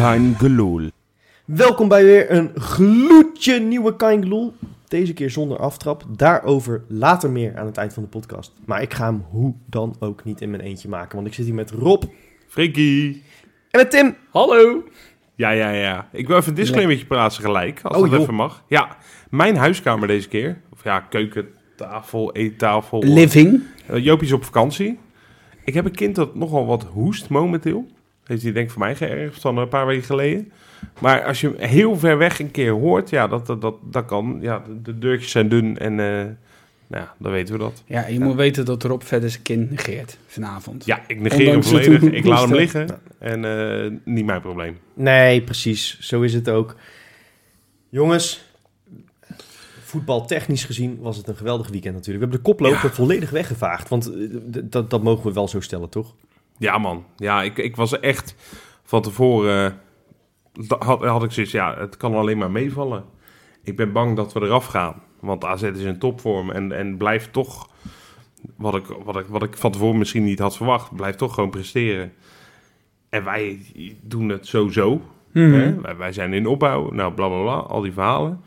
Kein gelul. Welkom bij weer een gloedje nieuwe Kind Gloel. Deze keer zonder aftrap. Daarover later meer aan het eind van de podcast. Maar ik ga hem hoe dan ook niet in mijn eentje maken. Want ik zit hier met Rob Frikkie. en met Tim. Hallo. Ja, ja, ja. Ik wil even een disclaimertje plaatsen gelijk, als Oh, dat joh. even mag. Ja, mijn huiskamer deze keer. Of ja, keukentafel, eettafel. Living. Uh, Joopie is op vakantie. Ik heb een kind dat nogal wat hoest momenteel. Heeft hij denk ik voor mij geërfd van een paar weken geleden. Maar als je hem heel ver weg een keer hoort, ja, dat, dat, dat, dat kan. Ja, de, de deurtjes zijn dun en eh, nou, ja, dan weten we dat. Ja, je moet weten dat Rob verder zijn kind negeert vanavond. Ja, ik negeer hem Ondanks volledig. Ik laat hem hoesten. liggen en eh, niet mijn probleem. Nee, precies. Zo is het ook. Jongens, voetbaltechnisch gezien was het een geweldig weekend natuurlijk. We hebben de koploper Ja. volledig weggevaagd. Want eh, dat, dat mogen we wel zo stellen, toch? Ja, man. Ja, ik, ik was echt van tevoren. had, had ik zoiets, ja, het kan alleen maar meevallen. Ik ben bang dat we eraf gaan. Want AZ is in topvorm en, en blijft toch, wat ik, wat, ik, wat ik van tevoren misschien niet had verwacht, blijft toch gewoon presteren. En wij doen het sowieso. Hè? Wij, wij zijn in opbouw, nou bla bla bla, al die verhalen.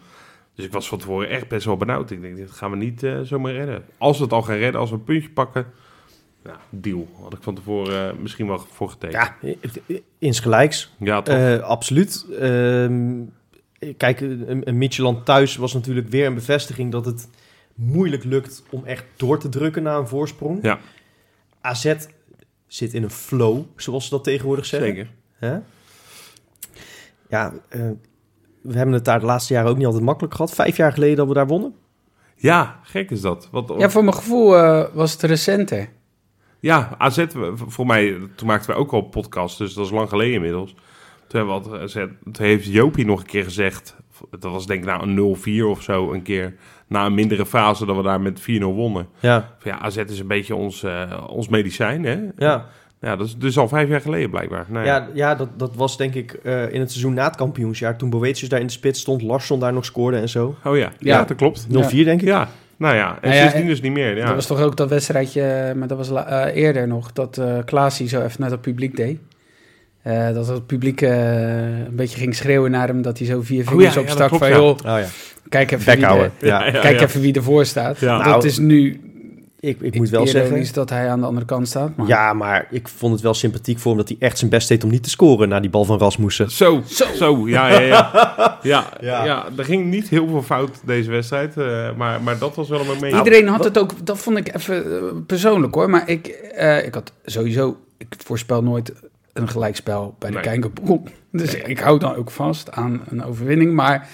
Dus ik was van tevoren echt best wel benauwd. Ik denk, dit gaan we niet eh, zomaar redden. Als we het al gaan redden, als we een puntje pakken, nou, deal. Had ik van tevoren eh, misschien wel voor getekend. Ja, insgelijks. Ja, toch? Eh, absoluut. Ehm, kijk, een, een Midtjylland thuis was natuurlijk weer een bevestiging dat het moeilijk lukt om echt door te drukken naar een voorsprong. Ja. AZ zit in een flow, zoals ze dat tegenwoordig zeggen. Zeker. Hè? Ja, eh, we hebben het daar de laatste jaren ook niet altijd makkelijk gehad. Vijf jaar geleden dat we daar wonnen. Ja, gek is dat. Wat, Ja, voor mijn gevoel was het recenter. Ja, AZ, voor mij, toen maakten we ook al podcast, dus dat is lang geleden inmiddels. Toen, hebben we al toen heeft Jopie nog een keer gezegd, dat was denk ik na een 0-4 of zo, een keer na een mindere fase dat we daar met 4-0 wonnen. Ja, Van ja, AZ is een beetje ons, eh, ons medicijn, hè? ja. Ja, dat is dus al vijf jaar geleden blijkbaar. Nou, ja. ja, ja dat, dat was denk ik eh, in het seizoen na het kampioensjaar. Toen Boetius daar in de spits stond, Larsson daar nog scoorde en zo. 0-4 Oh ja, ja, Ja. dat klopt. Ja. denk ik. Ja, nou ja, en Nou ja, sindsdien en- dus niet meer. Ja. Dat was toch ook dat wedstrijdje, maar dat was eh, eerder nog, dat eh Klaasie zo even naar het publiek deed. Eh, dat het publiek eh, een beetje ging schreeuwen naar hem, dat hij zo vier Oh vingers ja, ja, opstak dat van, joh, Oh ja. kijk even, wie Bekhouden. er, Ja. Ja, kijk ja. even wie ervoor staat. Ja. Nou, dat is nu Ik, ik moet wel zeggen... dat hij aan de andere kant staat. Maar Ja, maar ik vond het wel sympathiek voor hem dat hij echt zijn best deed om niet te scoren na die bal van Rasmussen. Zo, zo, ja, ja, ja. ja, Ja. ja. er ging niet heel veel fout deze wedstrijd, eh, maar, maar dat was wel een moment. Iedereen had het ook, dat vond ik even eh, persoonlijk hoor. Maar ik, eh, ik had sowieso, ik voorspel nooit een gelijkspel bij de Nee. Kijkerpool. Dus ik hou dan ook vast aan een overwinning. Maar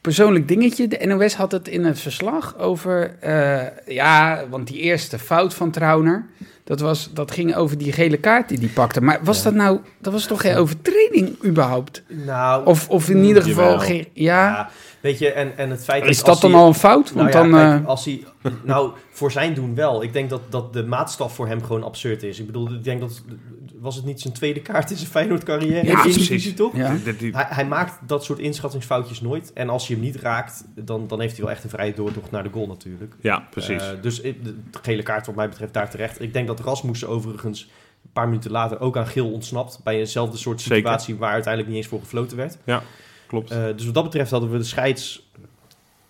persoonlijk dingetje, de NOS had het in het verslag over, eh, ja, want die eerste fout van Trauner, dat, was, dat ging over die gele kaart die die pakte. Maar was dat nou, dat was toch geen overtreding überhaupt? Nou, Of, of in ieder geval, geen, ja, ja, weet je, en, en het feit is als dat dan hij- al een fout? Want nou ja, dan... kijk, eh, als hij, nou, voor zijn doen wel. Ik denk dat, dat de maatstaf voor hem gewoon absurd is. Ik bedoel, ik denk dat, was het niet zijn tweede kaart in zijn Feyenoord-carrière? Ja, In de eerste precies. toch? ja. Hij, hij maakt dat soort inschattingsfoutjes nooit. En als je hem niet raakt, dan, dan heeft hij wel echt een vrije doortocht naar de goal natuurlijk. ja, precies. Eh, dus ik- de gele kaart wat mij betreft daar terecht. Ik denk dat Rasmussen overigens een paar minuten later ook aan geel ontsnapt. Bij eenzelfde soort Zeker. situatie waar uiteindelijk niet eens voor gefloten werd. Klopt. Eh, dus wat dat betreft hadden we de scheids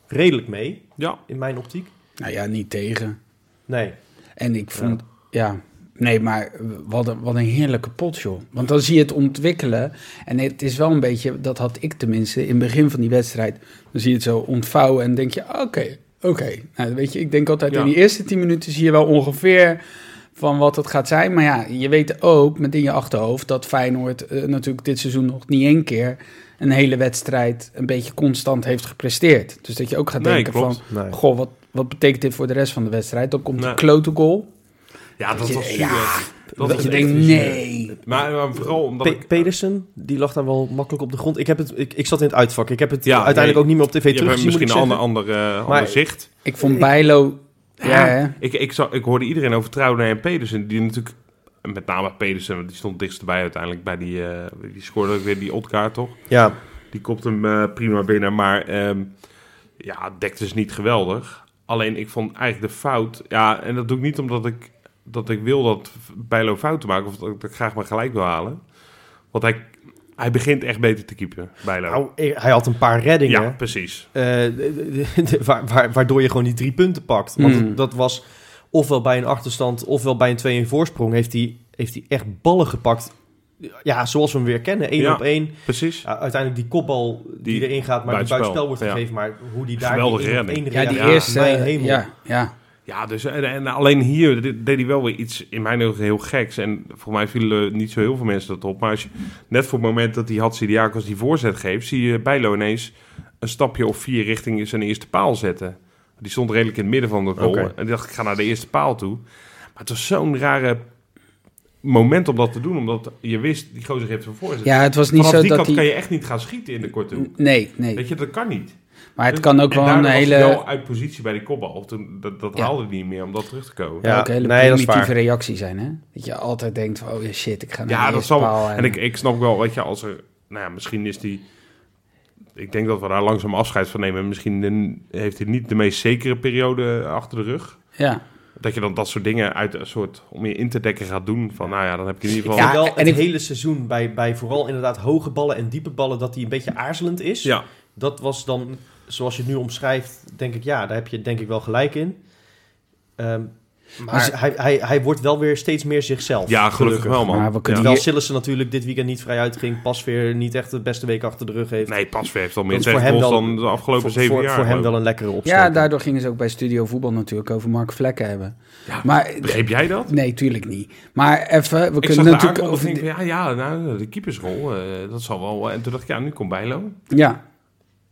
redelijk mee, ja, in mijn optiek. Nou ja, niet tegen. Nee. En ik vond, ja, nee, maar wat een, wat een heerlijke pot, joh. Want dan zie je het ontwikkelen. En het is wel een beetje, dat had ik tenminste in het begin van die wedstrijd. Dan zie je het zo ontvouwen en denk je, oké, oké. Nou, weet je, ik denk altijd Ja. in die eerste tien minuten zie je wel ongeveer van wat het gaat zijn. Maar ja, je weet ook met in je achterhoofd dat Feyenoord eh, natuurlijk dit seizoen nog niet één keer een hele wedstrijd een beetje constant heeft gepresteerd. Dus dat je ook gaat denken van, nee. goh, wat, wat betekent dit voor de rest van de wedstrijd? Dan komt Nee. een klote goal. Ja, dat was ja. zuur. Dat je denkt, nee. Maar, maar vooral omdat Pe- ik... Pedersen, die lag daar wel makkelijk op de grond. Ik, heb het, ik, ik zat in het uitvak. Ik heb het Ja, uiteindelijk nee, ook niet meer op tv teruggezien, moet misschien een ander, eh, Maar- ander zicht. Ik vond Bijlo... Ja? Ik, ik, zag, ik hoorde iedereen over Trouwen en Pedersen. Die natuurlijk, met name Pedersen, want die stond dichtstbij uiteindelijk bij die... eh, die scoorde ook weer die Otkaart, toch? Ja, Die kopt hem eh, prima binnen, maar ehm, ja, dekte is niet geweldig. Alleen ik vond eigenlijk de fout, ja, en dat doe ik niet omdat ik, dat ik wil dat Bijlo fouten maken of dat ik, dat ik graag maar gelijk wil halen. Want hij, hij begint echt beter te keepen, Bijlo. nou, hij had een paar reddingen. ja, precies. eh, de- de- waar- waardoor je gewoon die drie punten pakt. Want Hmm. dat was ofwel bij een achterstand, ofwel bij een 2-1 voorsprong... heeft hij, heeft hij echt ballen gepakt. Ja, zoals we hem weer kennen. 1 Ja. op 1. Precies. Ja, uiteindelijk die kopbal die, Die erin gaat, maar die buitenspel, wordt ja. gegeven. Maar hoe die daar één op redding. één Ja, die eerste... mijn hemel. Ja, ja. Ja, dus en, en alleen hier deed hij wel weer iets in mijn ogen heel geks. En voor mij vielen niet zo heel veel mensen dat op. Maar als je, net voor het moment dat die Hatsidiakos die voorzet geeft, zie je Bijlo ineens een stapje of vier richting zijn eerste paal zetten. Die stond redelijk in het midden van de goal. En die dacht, ik ga naar de eerste paal toe. Maar het was zo'n rare moment om dat te doen. Omdat je wist, die gozer heeft een voorzet. ja, het was niet Vanaf zo die dat kant hij... kan je echt niet gaan schieten in de korte hoek. Nee, nee. Weet je, dat kan niet. Maar het kan ook En wel een hele... wel uit positie bij die kopbal. Toen, dat dat Ja. haalde hij niet meer om dat terug te komen. Ja, ook een hele nee, primitieve reactie zijn, hè? Dat je altijd denkt van, oh ja, shit, ik ga naar Ja, de dat zal. En ik, ik snap wel, weet je, als er. Nou ja, misschien is die. Ik denk dat we daar langzaam afscheid van nemen. Misschien de- heeft hij niet de meest zekere periode achter de rug. Ja, Dat je dan dat soort dingen uit een soort. om je in te dekken gaat doen. Van nou ja, dan heb je in ieder geval. Ja, wel en het ik- hele seizoen bij, bij vooral inderdaad hoge ballen en diepe ballen... dat hij een beetje aarzelend is. Ja, Dat was dan, zoals je het nu omschrijft, denk ik... ja, daar heb je denk ik wel gelijk in. Ehm, maar Dus- hij, hij, hij wordt wel weer steeds meer zichzelf. ja gelukkig wel, man. Maar we kunnen Ja. Terwijl hier- natuurlijk dit weekend niet vrij uitging... pas weer niet echt de beste week achter de rug heeft. Nee, Pasveer heeft al meer is voor hem wel- dan de afgelopen voor, zeven voor, jaar. voor hem wel een lekkere opsteek. ja, daardoor gingen ze ook bij Studio Voetbal natuurlijk over Mark Vlekken hebben. Ja, Maar Begreep jij dat? nee, tuurlijk niet. Maar even, we Ik zag kunnen natuurlijk over... ja, ja, nou, de keepersrol, eh, dat zal wel. En toen dacht ik, ja, nu komt Bijlo. Ja.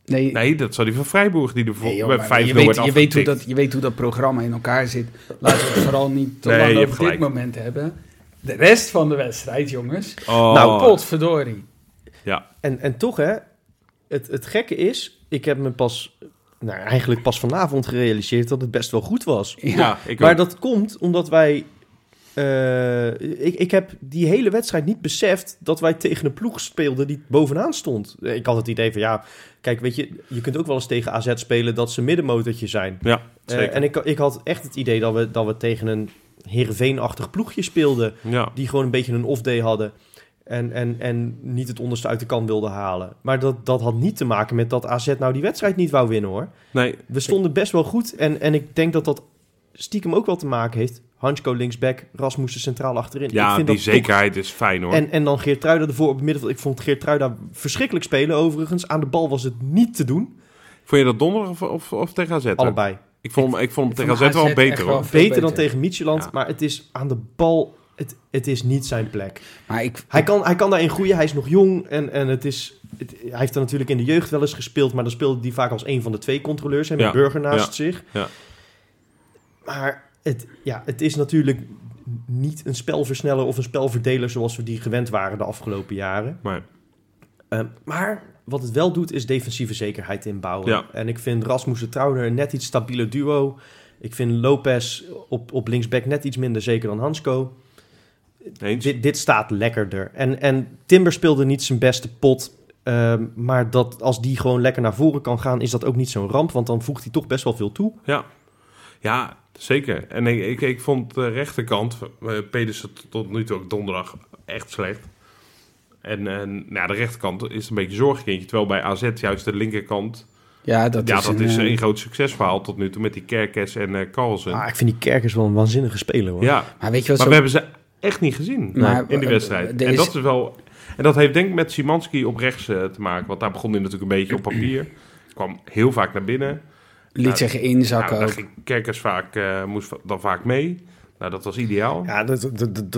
Nee, Nee, dat zal die van Vrijboer die er voor Nee, joh, bij maar 5 je, wordt weet, je, weet hoe dat, je weet hoe dat programma in elkaar zit. Laten we het vooral niet te Nee, lang over dit gelijk. moment hebben. De rest van de wedstrijd, jongens. Oh, Nou, potverdorie. Ja, En, en toch, hè, het, het gekke is, ik heb me pas, nou eigenlijk pas vanavond gerealiseerd dat het best wel goed was. Ja, ja, ik maar ook. dat komt omdat wij, eh, ik, ik heb die hele wedstrijd niet beseft dat wij tegen een ploeg speelden die bovenaan stond. Ik had het idee van, ja, kijk, weet je, je kunt ook wel eens tegen AZ spelen dat ze middenmotortje zijn. Ja, Eh, en ik, ik had echt het idee dat we, dat we tegen een Heerenveen-achtig ploegje speelden ja. die gewoon een beetje een off-day hadden. En, en, en niet het onderste uit de kan wilden halen. Maar dat, dat had niet te maken met dat AZ nou die wedstrijd niet wou winnen hoor. Nee, We stonden best wel goed. En, en ik denk dat dat stiekem ook wel te maken heeft. Hansko linksback, Rasmussen centraal achterin. ik ja, vind die dat toch- zekerheid is fijn hoor. En, en dan Geertruida ervoor op het middenveld. Ik vond Geertruida verschrikkelijk spelen overigens. Aan de bal was het niet te doen. Vond je dat donderdag of, of, of tegen AZ? Allebei. Ik vond hem, ik vond hem Ik tegen AZ wel beter hoor. Beter dan tegen Micheland. Ja. Maar het is aan de bal... Het, het is niet zijn plek. maar ik... Hij kan, hij kan daarin groeien. Hij is nog jong. En, en het is, het- hij heeft er natuurlijk in de jeugd wel eens gespeeld. Maar dan speelde hij vaak als een van de twee controleurs. En met Ja, Burger naast ja, zich. ja. Maar het, ja, het is natuurlijk niet een spelversneller of een spelverdeler... zoals we die gewend waren de afgelopen jaren. Maar, Ehm, maar wat het wel doet, is defensieve zekerheid inbouwen. Ja. En ik vind Rasmussen Trauner een net iets stabieler duo. Ik vind Lopez op, op linksback net iets minder zeker dan Hansko. eens? Dit, dit staat lekkerder. En, en Timber speelde niet zijn beste pot. ehm, maar dat, als die gewoon lekker naar voren kan gaan, is dat ook niet zo'n ramp. Want dan voegt hij toch best wel veel toe. Ja. ja, zeker. En ik, ik, ik vond de rechterkant, uh, Pedersen tot, nu toe ook donderdag, echt slecht. En, en nou, de rechterkant is een beetje zorgkindje. Terwijl bij AZ juist de linkerkant... Ja, dat ja, is, dat een, is eh, een groot succesverhaal tot nu toe met die Kerkers en eh Carlsen. Ah, ik vind die Kerkers wel een waanzinnige speler hoor. ja, Maar weet je wat maar zo... we hebben ze echt niet gezien Maar, in die eh, wedstrijd. En is- dat is wel... En dat heeft denk ik met Simanski op rechts eh, te maken. Want daar begon hij natuurlijk een beetje op papier. Kwam heel vaak naar binnen. Liet zich inzakken Nou, ook. Kerkers vaak, eh, moest dan vaak mee. Nou, dat was ideaal. Ja, dat,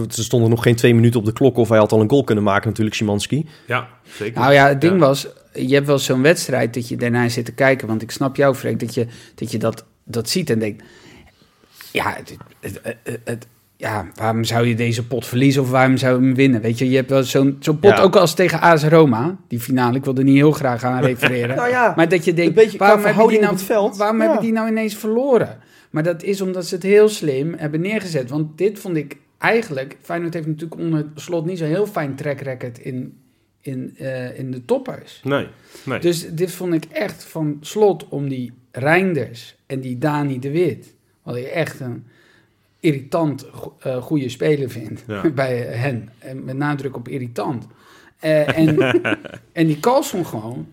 stonden nog geen twee minuten op de klok of hij had al een goal kunnen maken natuurlijk, Szymanski. Ja, zeker. Nou ja, het ding Ja. was, je hebt wel zo'n wedstrijd dat je daarna zit te kijken. Want ik snap jou, Freek, dat je dat, je dat, dat ziet en denkt... Ja, het, het, het, het- ja, waarom zou je deze pot verliezen of waarom zou je hem winnen? Weet je, je hebt wel zo'n zo'n pot, Ja. ook als tegen AS Roma, die finale, ik wilde niet heel graag aan refereren. Nou ja, maar dat je denkt, een beetje qua waarom, hebben die, nou, het veld. waarom Ja. hebben die nou ineens verloren? Maar dat is omdat ze het heel slim hebben neergezet. Want dit vond ik eigenlijk, Feyenoord heeft natuurlijk onder slot niet zo'n heel fijn track record in, in, eh, in de toppers. Nee, nee. Dus dit vond ik echt van slot om die Reinders en die Dani de Wit. Wat echt een irritant eh, goede speler vind Ja. bij hen. En met nadruk op irritant. Eh, en, en die Carlson gewoon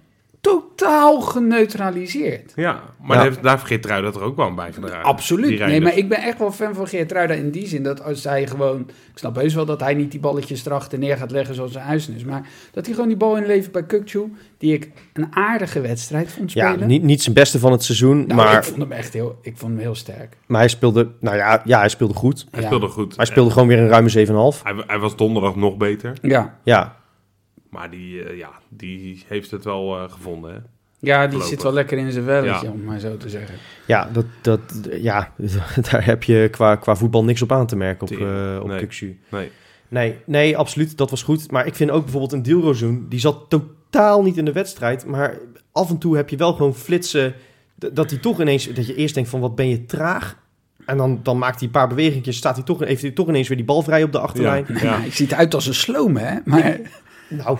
totaal geneutraliseerd. ja, maar Ja. Heeft, daar vergeet Trui dat er ook wel aan bijgedragen. Absoluut. Nee, maar ik ben echt wel fan van Geertruida in die zin. Dat als hij gewoon... Ik snap heus wel dat hij niet die balletjes erachter neer gaat leggen zoals zijn huis is. Maar dat hij gewoon die bal inlevert bij Kukcu. Die ik een aardige wedstrijd vond Ja, spelen. niet, niet zijn beste van het seizoen, Nou, maar, ik vond hem echt heel, ik vond hem heel sterk. maar hij speelde, nou ja, ja, hij speelde goed. Hij Ja. speelde goed. Hij speelde gewoon weer een ruime 7,5. Hij, hij was donderdag nog beter. Ja, Ja, Maar die, eh, ja, die heeft het wel eh, gevonden. Hè? ja die zit wel lekker in zijn welletje, Ja. om maar zo te zeggen. ja, dat, dat, ja daar heb je qua, qua voetbal niks op aan te merken op, eh op Nee. Nee. Nee, nee, absoluut, dat was goed. Maar ik vind ook bijvoorbeeld een Dilrozoen, die zat totaal niet in de wedstrijd. Maar af en toe heb je wel gewoon flitsen, dat hij toch ineens, dat je eerst denkt van wat ben je traag. En dan, dan maakt hij een paar bewegingjes, staat hij toch, heeft hij toch ineens weer die bal vrij op de achterlijn. Ja. Ja. Hij ziet eruit als een sloom, hè? Maar Nou,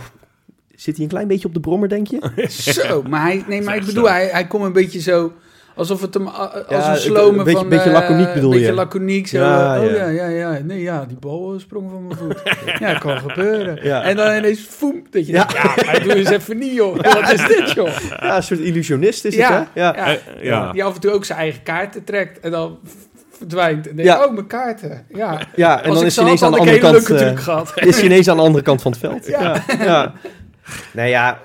zit hij een klein beetje op de brommer, denk je? zo, maar hij, nee, maar ik bedoel, hij, hij komt een beetje zo... Alsof het hem, uh, als Ja, een slomen een beetje- van... beetje eh, laconiek bedoel Een beetje je? laconiek, zo. Ja, eh, oh ja. ja. Nee, ja, die bal eh, sprong van mijn voet. ja, kan gebeuren. Ja. En dan ineens, foem, dat je Ja. denkt, ja, maar doe eens even niet, joh. Wat is dit, joh? Ja, een soort illusionist is Ja, het, hè? Ja. ja. Eh, ja. Die af en toe ook zijn eigen kaarten trekt en dan verdwijnt. En denk Ja. oh, mijn kaarten. Ja. Ja, en Als dan is had, aan de andere kant... eh, is hij ineens aan de andere kant van het veld. Ja. Ja. ja. Nee ja,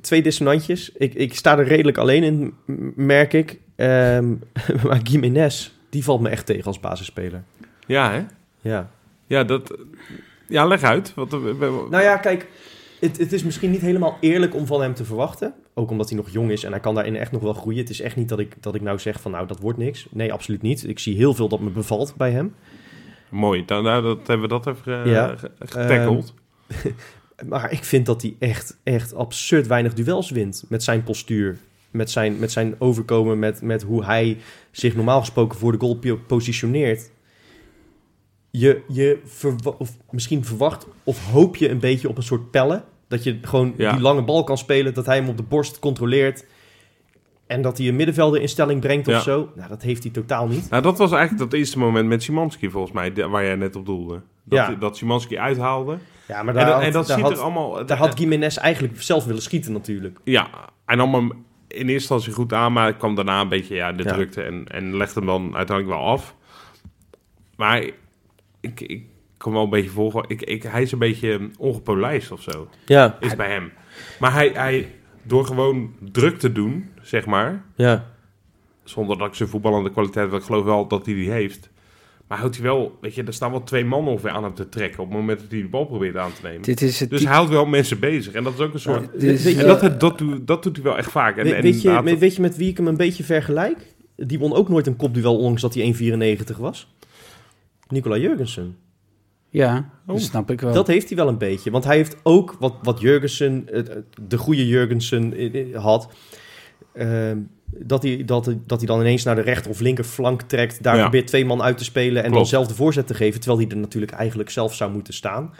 twee dissonantjes. Ik, ik sta er redelijk alleen in, merk ik. Ehm, maar Jiménez, die valt me echt tegen als basisspeler. ja, hè? Ja. Ja, dat... Ja, leg uit. Wat, Nou ja, kijk, het, het is misschien niet helemaal eerlijk om van hem te verwachten. Ook omdat hij nog jong is en hij kan daarin echt nog wel groeien. Het is echt niet dat ik, dat ik nou zeg van nou, dat wordt niks. Nee, absoluut niet. Ik zie heel veel dat me bevalt bij hem. Mooi. Dan, nou, dat hebben we dat even Ja. ge- getackled. Maar ik vind dat hij echt, echt absurd weinig duels wint met zijn postuur. Met zijn, met zijn overkomen, met, met hoe hij zich normaal gesproken voor de goal po- positioneert. Je, je of misschien verwacht of hoop je een beetje op een soort pellen. Dat je gewoon Ja. die lange bal kan spelen, dat hij hem op de borst controleert. En dat hij een middenvelder in stelling brengt Ja. of zo. Nou, dat heeft hij totaal niet. Nou, dat was eigenlijk dat eerste moment met Simanski, volgens mij, waar jij net op doelde. Dat, Ja. dat Simanski uithaalde. Ja, maar En, daar, dat- had, en dat daar, ziet had, er allemaal... daar had Gimenez eigenlijk zelf willen schieten natuurlijk. Ja, en allemaal in eerste instantie goed aan, maar kwam daarna een beetje ja, de Ja. drukte en, en legde hem dan uiteindelijk wel af. Maar ik, ik kom wel een beetje volgen. Ik, ik, hij is een beetje ongepolijst of zo, Ja, is bij hem. Maar hij, hij, door gewoon druk te doen, zeg maar, ja. zonder dat ik zijn voetballende kwaliteit, want ik geloof wel dat hij die heeft. Maar houdt hij wel, weet je, er staan wel twee mannen ongeveer aan hem te trekken op het moment dat hij de bal probeert aan te nemen. Dit is het Dus hij houdt wel mensen bezig. En dat is ook een soort... Ja, is- weet en dat, dat, doet, dat doet hij wel echt vaak. En, We- en weet, je, weet je met wie ik hem een beetje vergelijk? Die won ook nooit een kopduel, ondanks dat hij 1,94 was. Nicola Jurgensen. Ja, Oh. dat snap ik wel. Dat heeft hij wel een beetje. Want hij heeft ook wat, wat Jurgensen, de goede Jurgensen had. Ehm, dat, hij, dat, hij- dat hij dan ineens naar de rechter of linker flank trekt. Daar Ja. probeert twee man uit te spelen en dan zelf de voorzet te geven. Terwijl hij er natuurlijk eigenlijk zelf zou moeten staan.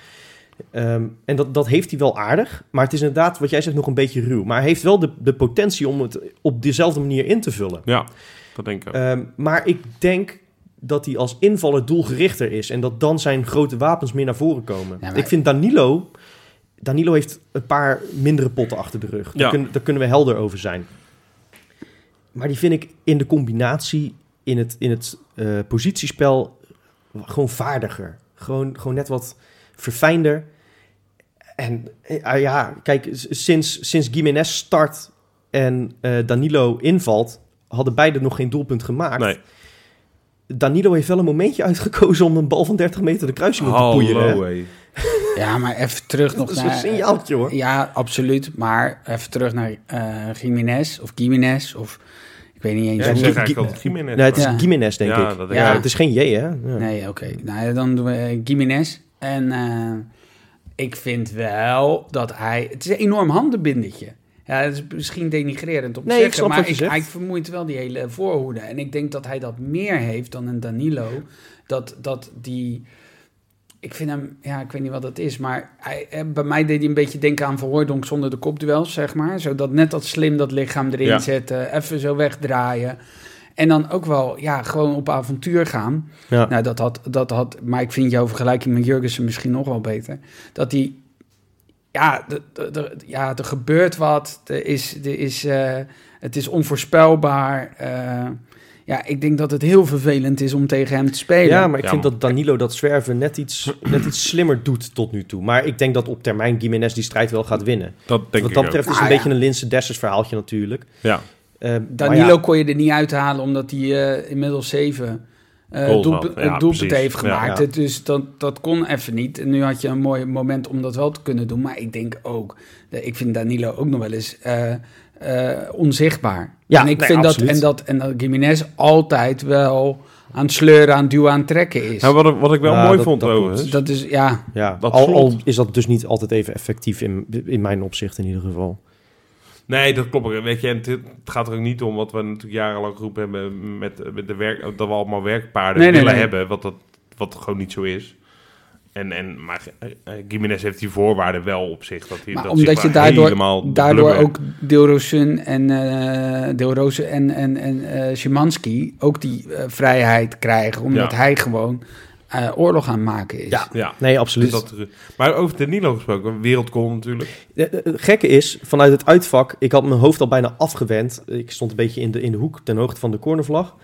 Ehm, en dat, dat heeft hij wel aardig. Maar het is inderdaad, wat jij zegt, nog een beetje ruw. Maar hij heeft wel de, de potentie om het op dezelfde manier in te vullen. Ja, dat denk ik. Ehm, maar ik denk dat hij als invaller doelgerichter is. En dat dan zijn grote wapens meer naar voren komen. Ja, maar- Ik vind Danilo... Danilo heeft een paar mindere potten achter de rug. Daar, Ja. kunnen, daar kunnen we helder over zijn. Maar die vind ik in de combinatie, in het, in het eh, positiespel, gewoon vaardiger. Gewoon, gewoon net wat verfijnder. En eh, ja, kijk, sinds, sinds Gimenez start en eh, Danilo invalt, hadden beide nog geen doelpunt gemaakt. nee. Danilo heeft wel een momentje uitgekozen om een bal van 30 meter de kruising op te poeieren. Ja, maar even terug Dat nog is naar... een signaaltje hoor. Ja, absoluut. Maar even terug naar eh Jiménez of Jiménez of... Ik weet niet eens Ja, zeg eigenlijk Jiménez. Nee, het is Ja. Gimenez, denk Ja, ik. dat ja, het is geen J, hè? Ja. Nee, oké. Nou, dan doen we Gimenez. En eh, ik vind wel dat hij... Het is een enorm handenbindetje. Ja, het is misschien denigrerend om te Nee, ik zeggen, snap maar wat je ik, zegt. hij vermoeit wel die hele voorhoede. En ik denk dat hij dat meer heeft dan een Danilo. Dat, dat die... Ik vind hem, ja, ik weet niet wat dat is, maar hij, bij mij deed hij een beetje denken aan Verhooydonk zonder de kopduels, zeg maar. Zodat net dat slim dat lichaam erin Ja. zetten, even zo wegdraaien. En dan ook wel, ja, gewoon op avontuur gaan. Ja. Nou, dat had, dat had, maar ik vind jouw vergelijking met Jurgensen misschien nog wel beter. Dat die, ja, de, de, de- ja, er gebeurt wat, er is, er is, eh, het is onvoorspelbaar. eh, ja, ik denk dat het heel vervelend is om tegen hem te spelen. Ja, maar ik Ja, vind maar- dat Danilo dat zwerven net iets, net iets slimmer doet tot nu toe. Maar ik denk dat op termijn Gimenez die strijd wel gaat winnen. Dat denk Wat ik dat ook. betreft is het Ah, een ja. beetje een Linse Dessers verhaaltje natuurlijk. Ja. Eh, Danilo ja, kon je er niet uithalen omdat hij eh, inmiddels zeven eh Goals doelp- had. Ja, heeft gemaakt. Ja. Dus dat, dat kon even niet. En nu had je een mooi moment om dat wel te kunnen doen. Maar ik denk ook, ik vind Danilo ook nog wel eens eh, eh, onzichtbaar. Ja, en ik nee, vind dat en, dat en dat Gimenez altijd wel aan het sleuren, aan het duwen, aan het trekken is. Nou, wat, ik- wat ik wel Ja, mooi dat- vond dat overigens. dat is, ja, ja, dat al, is dat dus niet altijd even effectief in, in mijn opzicht in ieder geval. Nee, dat klopt. Weet je, en het, gaat er ook niet om wat we natuurlijk jarenlang geroepen hebben met, met de werk, dat we allemaal werkpaarden Nee, willen nee. hebben, wat, dat, wat gewoon niet zo is. En, en, maar uh, Gimenez heeft die voorwaarden wel op zich. Dat hij, maar dat omdat je daardoor, helemaal daardoor ook Deelrozen en uh, Deelrozen en, en, en eh, Szymanski ook die eh, vrijheid krijgen, omdat Ja. hij gewoon eh, oorlog aan het maken is. Ja. Ja, Nee, absoluut. dus dat, maar over Danilo gesproken, een wereldgoal natuurlijk. Eh, eh, Het gekke is, vanuit het uitvak, ik had mijn hoofd al bijna afgewend. Ik stond een beetje in de, in de hoek ten hoogte van de cornervlag.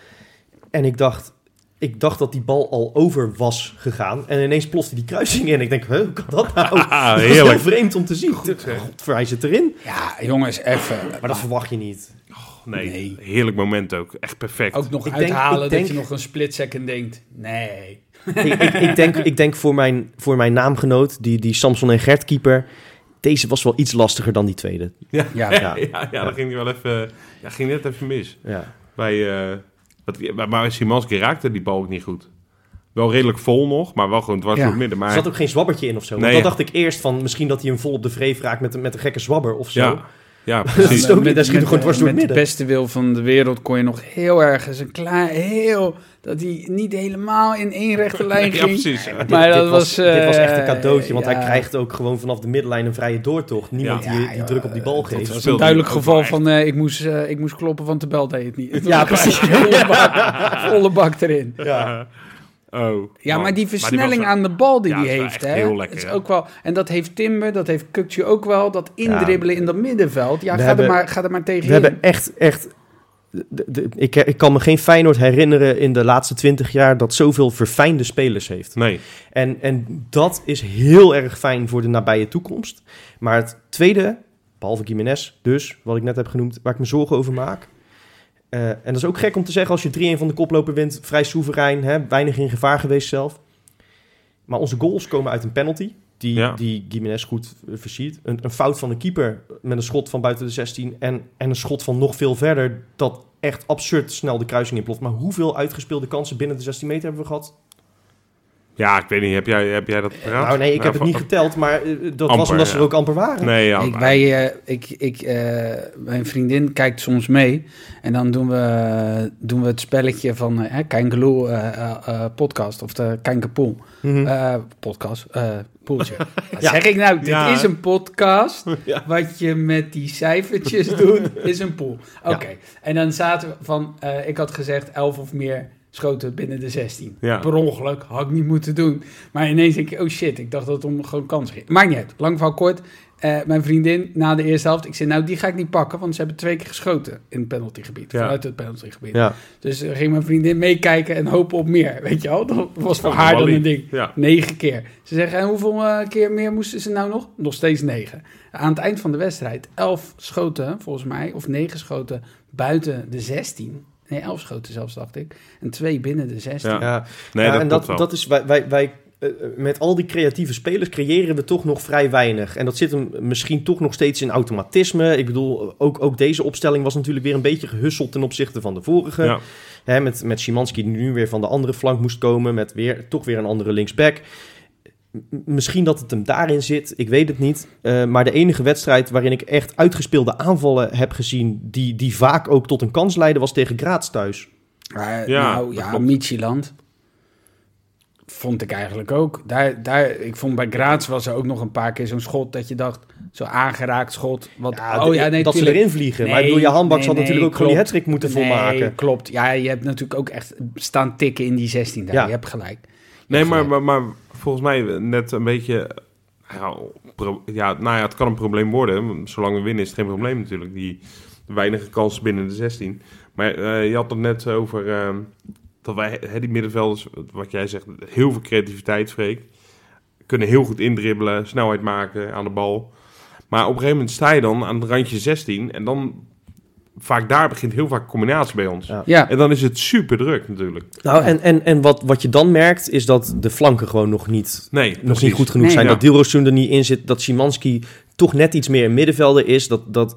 En ik dacht, ik dacht dat die bal al over was gegaan. En ineens plofte die kruising in. Ik denk, huh, hoe kan dat nou? Ah, dat is heel vreemd om te zien. Godver, hij zit erin. Ja, jongens, even. Maar dat verwacht je niet. Nee, Nee. heerlijk moment ook. Echt perfect. ook nog Ik uithalen denk- dat je nog een split second denkt. Nee. ik, ik, ik denk, ik denk voor, mijn, voor mijn naamgenoot, die, die Samson en Gert keeper... Deze was wel iets lastiger dan die tweede. Ja, Ja. ja. ja, ja, dat ging hij wel even, ja, ging net even mis. Ja. Bij, eh wat, maar- maar Simanski raakte die bal ook niet goed. Wel redelijk vol nog, maar wel gewoon dwars Ja. door het midden. Maar Er zat ook geen zwabbertje in of zo. Nee, dat ja. dacht ik eerst van misschien dat hij hem vol op de vreef raakt met, met een gekke zwabber of zo. Ja, ja, Dat precies. daar schiet gewoon dwars door het met midden. de beste wil van de wereld kon je nog heel ergens een klein, heel, dat hij niet helemaal in één rechte lijn ja, ging. precies. Maar dit, Maar dit dat was, dit was echt een eh, cadeautje, want ja. hij krijgt ook gewoon vanaf de middenlijn een vrije doortocht. Niemand Ja. die, Ja, die druk op die bal Dat geeft. was een duidelijk geval van eh, ik, moest, eh, ik moest kloppen, want de bel deed het niet. Ja, precies. volle, bak, volle bak erin. Ja. Oh, Ja, man. maar die was- versnelling aan de bal die Ja, hij heeft, echt hè, heel lekker, het is ook wel, en dat heeft Timber, dat heeft Kukje ook wel, dat indribbelen in dat middenveld. Ja, ga, hebben- er maar, ga er maar tegen We hebben echt, echt... de- de- ik, ik kan me geen Feyenoord herinneren in de laatste twintig jaar dat zoveel verfijnde spelers heeft. Nee, En, en dat is heel erg fijn voor de nabije toekomst. Maar het tweede, behalve Gimenez dus, wat ik net heb genoemd, waar ik me zorgen over maak. Eh, en dat is ook gek om te zeggen als je 3-1 van de koploper wint, vrij soeverein, hè, weinig in gevaar geweest zelf. Maar onze goals komen uit een penalty, die, Ja. die Gimenez goed eh, versiert. Een, een fout van de keeper met een schot van buiten de 16 en, en een schot van nog veel verder, dat echt absurd snel de kruising inploft. Maar hoeveel uitgespeelde kansen binnen de 16 meter hebben we gehad? Ja, ik weet niet. Heb jij, heb jij dat paraat? Nou nee, ik heb het niet geteld, maar eh, dat was omdat ze er ook amper waren. Nee, ja. ik, wij, eh, ik, ik, eh, mijn vriendin kijkt soms mee. En dan doen we, doen we het spelletje van uh, eh, eh, eh, podcast. Of de Kijnkepoel Mhm. eh, podcast. eh poeltje. Wat Ja. zeg ik nou? Dit Ja. is een podcast. Ja. Wat je met die cijfertjes doet, is een pool. Oké. Ja. En dan zaten we van... eh, ik had gezegd 11 of meer schoten binnen de 16. Ja. Per ongeluk, had ik niet moeten doen. Maar ineens denk ik, oh shit, ik dacht dat het om gewoon kans ging. Maakt niet uit, lang verhaal kort. Eh, mijn vriendin na de eerste helft, ik zei, nou die ga ik niet pakken, want ze hebben twee keer geschoten in het penaltygebied, Ja. vanuit het penaltygebied. Ja. Dus uh, ging mijn vriendin meekijken en hopen op meer, weet je wel. Dat was voor Oh, haar dan een ding. Ja. Negen keer. Ze zeggen, en hoeveel eh, keer meer moesten ze nou nog? Nog steeds negen. Aan het eind van de wedstrijd, elf schoten volgens mij, of negen schoten buiten de 16. Nee, elf schoten zelfs, dacht ik. En twee binnen de 16. Ja. Ja. Nee, Ja, dat en dat, wel. dat is, wij, wij, wij eh, met al die creatieve spelers creëren we toch nog vrij weinig. En dat zit hem misschien toch nog steeds in automatisme. Ik bedoel, ook, ook deze opstelling was natuurlijk weer een beetje gehusseld ten opzichte van de vorige. Ja. Hè, met, met Szymanski die nu weer van de andere flank moest komen. Met weer, toch weer een andere linksback. Misschien dat het hem daarin zit, ik weet het niet. Eh, maar de enige wedstrijd waarin ik echt uitgespeelde aanvallen heb gezien... die, die vaak ook tot een kans leiden, was tegen Graz thuis. Maar, Ja, nou ja, klopt. Michieland vond ik eigenlijk ook. Daar, daar, ik vond bij Graz was er ook nog een paar keer zo'n schot dat je dacht, zo aangeraakt schot. Wat, Ja, oh ja, nee, dat ze erin vliegen. maar Nee, ik bedoel, je handbaks nee, had nee, natuurlijk ook gewoon die klopt. hat moeten Nee, volmaken. klopt. Ja, je hebt natuurlijk ook echt staan tikken in die 16 daar. Ja. Je hebt gelijk. Nee, hebt maar, maar, maar volgens mij net een beetje... Ja, pro- ja, nou ja, het kan een probleem worden. Zolang we winnen is het geen probleem natuurlijk. Die weinige kansen binnen de 16. Maar eh, je had het net over eh, dat wij, hè, die middenvelders, wat jij zegt, heel veel creativiteit, Freek. Kunnen heel goed indribbelen, snelheid maken aan de bal. Maar op een gegeven moment sta je dan aan het randje 16 en dan... Vaak daar begint heel vaak combinatie bij ons. Ja. Ja, En dan is het super druk natuurlijk. Nou, en, en, en wat, wat je dan merkt, is dat de flanken gewoon nog niet, Nee, nog precies. niet goed genoeg Nee. zijn. Ja. Dat Dilrosun er niet in zit, dat Szymanski toch net iets meer middenvelder is. Dat, dat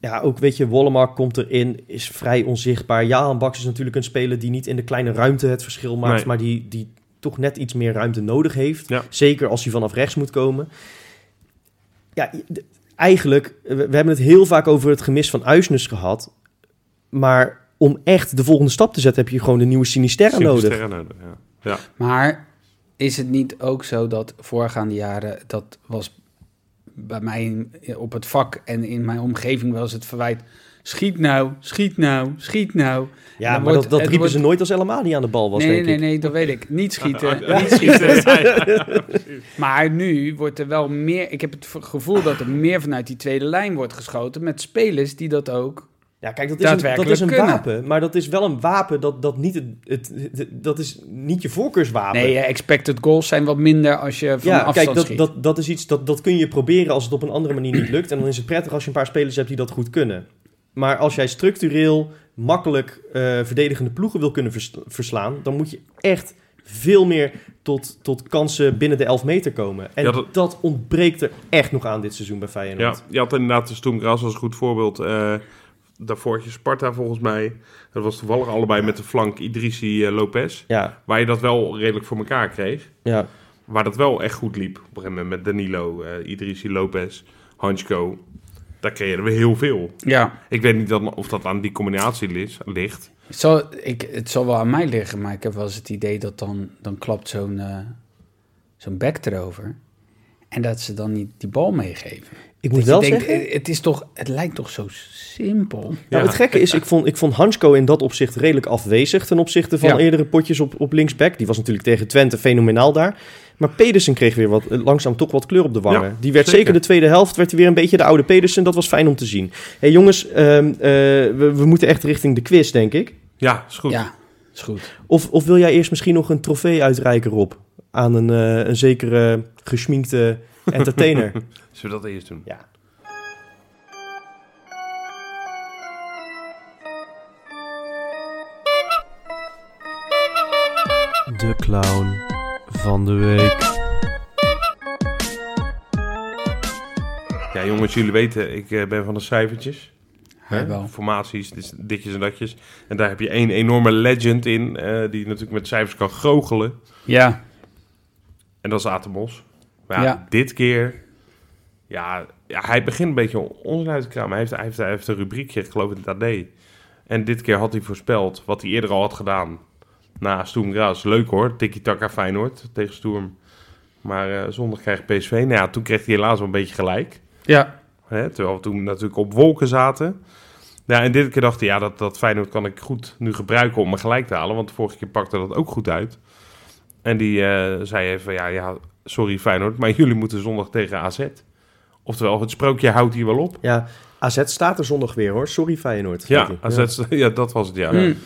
ja, ook weet je, Wollemark komt erin, is vrij onzichtbaar. Jaan Baks is natuurlijk een speler die niet in de kleine ruimte het verschil maakt, Nee. maar die, die toch net iets meer ruimte nodig heeft. Ja. Zeker als hij vanaf rechts moet komen. Ja, eigenlijk, we, we hebben het heel vaak over het gemis van Uisnes gehad. Maar om echt de volgende stap te zetten, heb je gewoon de nieuwe Sinisterra nodig. Sinisterra nodig, ja. ja. maar is het niet ook zo dat voorgaande jaren, dat was bij mij op het vak en in mijn omgeving wel eens het verwijt, schiet nou, schiet nou, schiet nou. Ja, maar wordt- dat, dat riepen wordt- ze nooit als El Amadi aan de bal was, nee, denk nee, ik. nee, dat weet ik. Niet schieten, niet schieten. ja, ja, ja. Maar nu wordt er wel meer, ik heb het gevoel dat er meer vanuit die tweede lijn wordt geschoten met spelers die dat ook Ja, kijk, dat is een, dat Daadwerkelijk is een kunnen. wapen. Maar dat is wel een wapen dat, dat niet... Het, het, het- dat is niet je voorkeurswapen. Nee, expected goals zijn wat minder als je van ja, afstand kijk, dat, schiet. dat, dat is iets dat, dat kun je proberen als het op een andere manier niet lukt. En dan is het prettig als je een paar spelers hebt die dat goed kunnen. Maar als jij structureel makkelijk eh, verdedigende ploegen wil kunnen vers- verslaan, dan moet je echt veel meer tot, tot kansen binnen de 11 meter komen. En Ja, dat... dat- ontbreekt er echt nog aan dit seizoen bij Feyenoord. Ja, je had inderdaad de Stoemgras als een goed voorbeeld. eh daarvoor had je Sparta volgens mij. Dat was toevallig allebei met de flank Idrissi eh, Lopez. Ja, Waar je dat wel redelijk voor elkaar kreeg. ja. Waar dat wel echt goed liep. Op een gegeven moment met Danilo, eh Idrissi Lopez, Hansko. Daar creëerden we heel veel. Ja, Ik weet niet dan, of dat aan die combinatie ligt. het zal, ik, het zal wel aan mij liggen, maar ik heb wel eens het idee dat dan, dan klapt zo'n eh, zo'n back erover. En dat ze dan niet die bal meegeven. Ik moet wel denkt, zeggen... het, is toch, het lijkt toch zo simpel. Nou, Ja. het gekke is, ik vond, ik vond Hansko in dat opzicht redelijk afwezig ten opzichte van Ja. eerdere potjes op, op linksback. Die was natuurlijk tegen Twente fenomenaal daar. Maar Pedersen kreeg weer wat, eh, langzaam toch wat kleur op de wangen. Ja, die werd zeker. zeker. de tweede helft, werd hij weer een beetje de oude Pedersen. Dat was fijn om te zien. hey, jongens, ehm, eh, we, we moeten echt richting de quiz, denk ik. Ja, is goed. Ja, is goed. Of, of wil jij eerst misschien nog een trofee uitreiken, Rob? Aan een, eh, een zekere geschminkte entertainer. Zullen we dat eerst doen? ja. De clown van de week. Ja, jongens, jullie weten, ik eh, ben van de cijfertjes. Hè? wel. Formaties, ditjes en datjes. En daar heb je één enorme legend in, eh, die natuurlijk met cijfers kan goochelen. Ja, En dat is Atemos. Maar ja, Ja. dit keer... Ja, ja, hij begint een beetje onzin uit te kramen. Hij heeft, hij, heeft, hij heeft een rubriekje, ik geloof in het AD. En dit keer had hij voorspeld wat hij eerder al had gedaan. Na Stoem Graz. Leuk hoor, tiki-taka Feyenoord tegen Stoem. Maar eh, zondag krijgt PSV. Nou ja, toen kreeg hij helaas wel een beetje gelijk. ja. Hè, terwijl we toen natuurlijk op wolken zaten. Ja, en dit keer dacht hij, ja, dat, dat Feyenoord kan ik goed nu gebruiken om me gelijk te halen. Want de vorige keer pakte dat ook goed uit. En die eh, zei even, ja, ja, sorry Feyenoord, maar jullie moeten zondag tegen AZ. Oftewel, het sprookje houdt hier wel op. Ja, AZ staat er zondag weer hoor. Sorry Feyenoord. Ja. AZ, ja. dat was het, ja. Mm.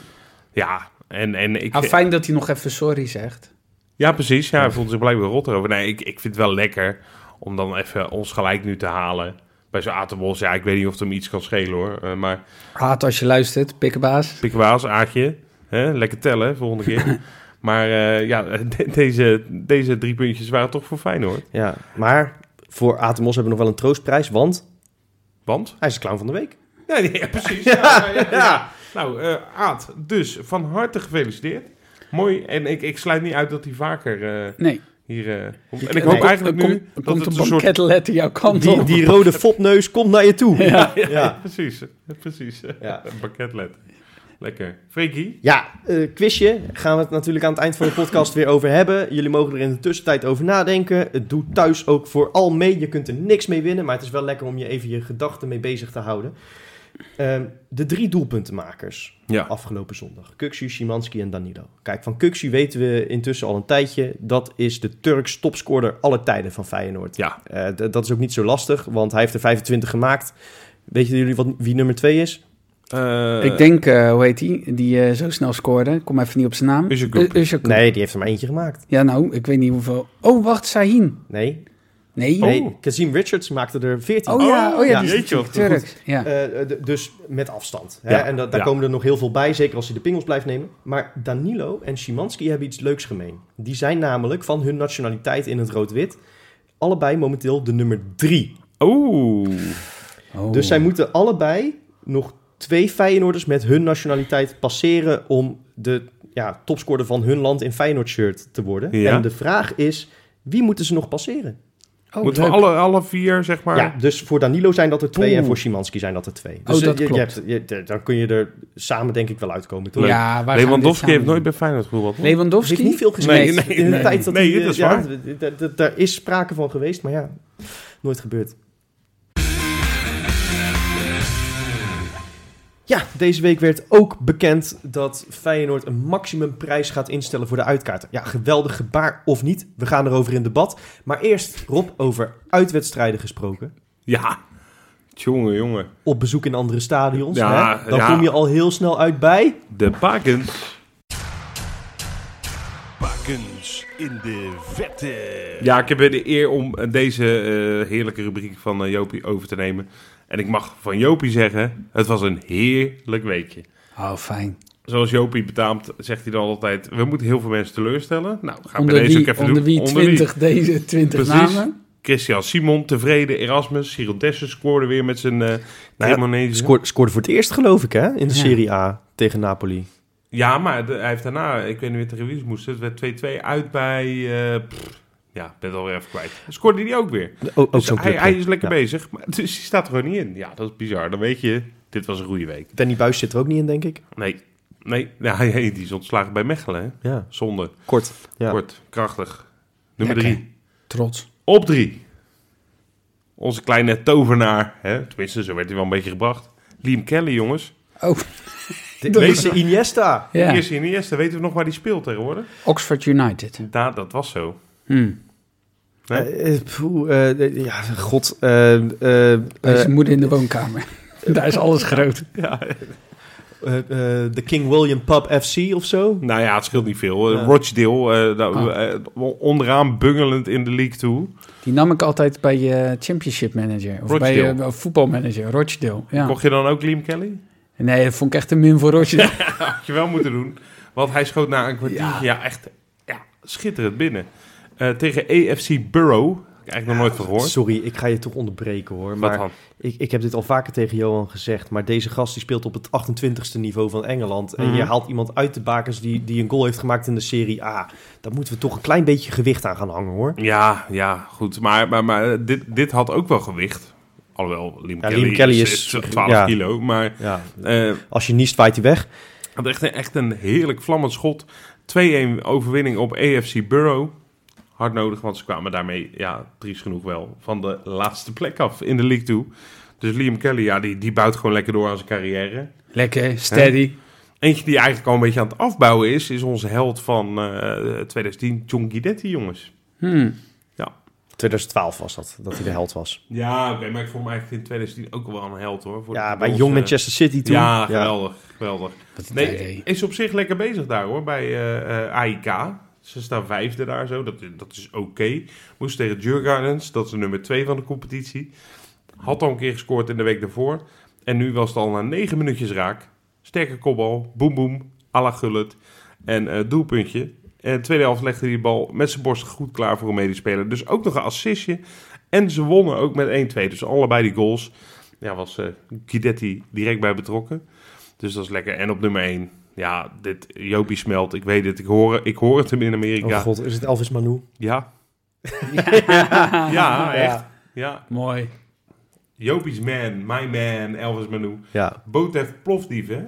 Ja, en, en ik... Ah, fijn dat hij nog even sorry zegt. Ja, precies. Ja, hij voelde zich blijkbaar rot erover. Nee, ik, ik vind het wel lekker om dan even ons gelijk nu te halen. Bij zo'n Atenbos, ja, ik weet niet of het hem iets kan schelen hoor. Eh, maar Haat als je luistert, pikkenbaas. pikwaas, aardje. Hè? Lekker tellen, volgende keer. Maar eh, ja, de- deze, deze drie puntjes waren toch voor Feyenoord. Ja, maar voor Atemos hebben we nog wel een troostprijs, want Want? hij is de clown van de week. Ja, ja precies. Ja, ja, ja, ja. Nou, eh Aad, dus van harte gefeliciteerd. Mooi. En ik, ik sluit niet uit dat hij vaker eh, Nee. hier eh, komt. En Nee, ik hoop eigenlijk nu er dat komt het een een soort... banketletter jouw kant Die, op. die rode fopneus komt naar je toe. Ja. Ja, Ja. precies. Precies. Ja. Een pakketlet. Lekker. Freaky? Ja, eh, quizje. Gaan we het natuurlijk aan het eind van de podcast weer over hebben. Jullie mogen er in de tussentijd over nadenken. Het doet thuis ook vooral mee. Je kunt er niks mee winnen, maar het is wel lekker om je even je gedachten mee bezig te houden. Ehm, de drie doelpuntenmakers Ja. afgelopen zondag. Kuksu, Szymanski en Danilo. Kijk, van Kuksu weten we intussen al een tijdje. Dat is de Turks topscorer aller tijden van Feyenoord. Ja. Eh, dat is ook niet zo lastig, want hij heeft er 25 gemaakt. Weten jullie wat, wie nummer 2 is? Eh, Ik denk, eh, hoe heet die, die eh, zo snel scoorde. Ik kom even niet op zijn naam. Özilkop. Nee, die heeft er maar eentje gemaakt. Ja, nou, ik weet niet hoeveel. Oh, wacht, Sahin. Nee, Nee. nee Kazim Richards maakte er 14. Oh ja, oh ja, Ja, die is Turks. Ja. Eh, d- dus met afstand. Hè? Ja, En da- daar ja. komen er nog heel veel bij, zeker als hij de pingels blijft nemen. Maar Danilo en Szymanski hebben iets leuks gemeen. Die zijn namelijk van hun nationaliteit in het rood-wit allebei momenteel de nummer drie. Oeh. Oh. Dus zij moeten allebei nog twee Feyenoorders met hun nationaliteit passeren om de ja, topscorer van hun land in Feyenoord-shirt te worden. Ja. En de vraag is, wie moeten ze nog passeren? Oh, Moeten we leuk. alle, alle vier, zeg maar... Ja, dus voor Danilo zijn dat er twee Oeh. en voor Szymanski zijn dat er twee. Dus Oh, dat je- je, klopt. hebt- je- dan kun je er samen denk ik wel uitkomen. Toch? Ja, Lewandowski heeft nooit bij Feyenoord gevoetbald. Lewandowski? heeft niet veel gespeeld Nee, nee, in de nee. tijd dat Nee, hij... dat is ja, waar. Daar is sprake van geweest, maar ja, nooit gebeurd. Ja, deze week werd ook bekend dat Feyenoord een maximumprijs gaat instellen voor de uitkaarten. Ja, geweldig gebaar of niet, we gaan erover in debat. Maar eerst, Rob, over uitwedstrijden gesproken. Ja. Jongen, jongen. Op bezoek in andere stadions. Ja, hè? Dan ja. kom je al heel snel uit bij... De Bakens. Bakens in de vette. Ja, ik heb weer de eer om deze eh, heerlijke rubriek van eh, Jopie over te nemen. En ik mag van Jopie zeggen, het was een heerlijk weekje. Oh, fijn. Zoals Jopie betaamt, zegt hij dan altijd, we moeten heel veel mensen teleurstellen. Nou, gaan we Onder deze wie, ook even onder doen. wie 20 deze 20 Precies. namen? Christian Simon, tevreden, Erasmus, Cyril Dessen scoorde weer met zijn eh Nou. Scoorde, scoorde voor het eerst, geloof ik, hè? In de Ja. Serie A tegen Napoli. Ja, maar de- hij heeft daarna, ik weet niet meer tegen wie ze moesten, het werd 2-2 uit bij, eh, pff, ja, ik ben het alweer even kwijt. Scoorde hij ook weer. O- ook Dus zo'n hij, hij is lekker Ja. bezig, maar, dus hij staat er gewoon niet in. Ja, dat is bizar. Dan weet je, dit was een goede week. Danny Buis zit er ook niet in, denk ik. Nee, nee, ja, hij- die is ontslagen bij Mechelen, hè? Ja, Zonde, kort. Ja. kort, krachtig. Nummer Lekker. drie. Trots. Op drie. Onze kleine tovenaar, hè? tenminste, zo werd hij wel een beetje gebracht. Liam Kelly, jongens. Oh, De Nee. eerste Iniesta. ja. Eerste, weten we nog waar hij speelt tegenwoordig? Oxford United. Ja, dat was zo. Hmm. Nee? Eh, eh, poeh, eh, eh, ja, god. eh, eh, eh, zijn moeder in de woonkamer. Daar is alles groot. Ja, eh, eh, de King William Pub FC of zo. Nou ja, het scheelt niet veel. Ja. Rochdale, eh, nou, Oh. onderaan bungelend in de league toe. Die nam ik altijd bij je championship manager. Of Rochdale. bij je voetbalmanager, Rochdale. Ja. Mocht je dan ook Liam Kelly? Nee, dat vond ik echt een min voor Rochdale. Had je wel moeten doen. Want hij schoot na een kwartier. Ja, Ja. echt ja, schitterend binnen. Eh, tegen AFC Borough. Eigenlijk nog nooit van gehoord. Sorry, ik ga je toch onderbreken hoor. Maar ik, ik heb dit al vaker tegen Johan gezegd. Maar deze gast die speelt op het 28ste niveau van Engeland. En Mhm. je haalt iemand uit de bakens die, die een goal heeft gemaakt in de Serie A. Daar moeten we toch een klein beetje gewicht aan gaan hangen hoor. Ja, ja, goed. Maar, maar, maar dit, dit had ook wel gewicht. Alhoewel, Liam Ja, Kelly, Liam Kelly is, is- is 12 ja. kilo. Maar Ja, eh, als je niest, waait hij weg. had echt, een- echt een heerlijk vlammend schot. 2-1 overwinning op AFC Borough. Hard nodig, want ze kwamen daarmee, ja, triest genoeg wel, van de laatste plek af in de league toe. Dus Liam Kelly, ja, die, die bouwt gewoon lekker door aan zijn carrière. Lekker, steady. Eentje die eigenlijk al een beetje aan het afbouwen is, is onze held van eh 2010, John Guidetti, jongens. Hmm. 2012 was dat, dat hij de held was. Ja, oké, maar ik vond hem eigenlijk in 2010 ook wel een held, hoor. Voor Ja, bij onze- Jong Manchester City toen. Ja, geweldig, geweldig. Nee, is op zich lekker bezig daar, hoor, bij eh, eh, AIK. Ze staan vijfde daar zo, dat, dat is oké. Moest tegen Djurgardens, dat is de nummer twee van de competitie. Had al een keer gescoord in de week daarvoor. En nu was het al na negen minuutjes raak. Sterke kopbal, boem boem, à la Gullit. En eh, doelpuntje. En de tweede helft legde hij de bal met zijn borst goed klaar voor een medespeler. Dus ook nog een assistje. En ze wonnen ook met 1-2. Dus allebei die goals. Ja, was eh Guidetti direct bij betrokken. Dus dat is lekker. En op nummer 1. Ja, dit Jopie smelt. Ik weet het. Ik hoor, ik hoor het hem in Amerika. Oh god, is het Elvis Manu? Ja. Ja, Ja, echt. Ja. Mooi. Jopie's man, my man, Elvis Manu. Ja. Botev Plovdiv, hè?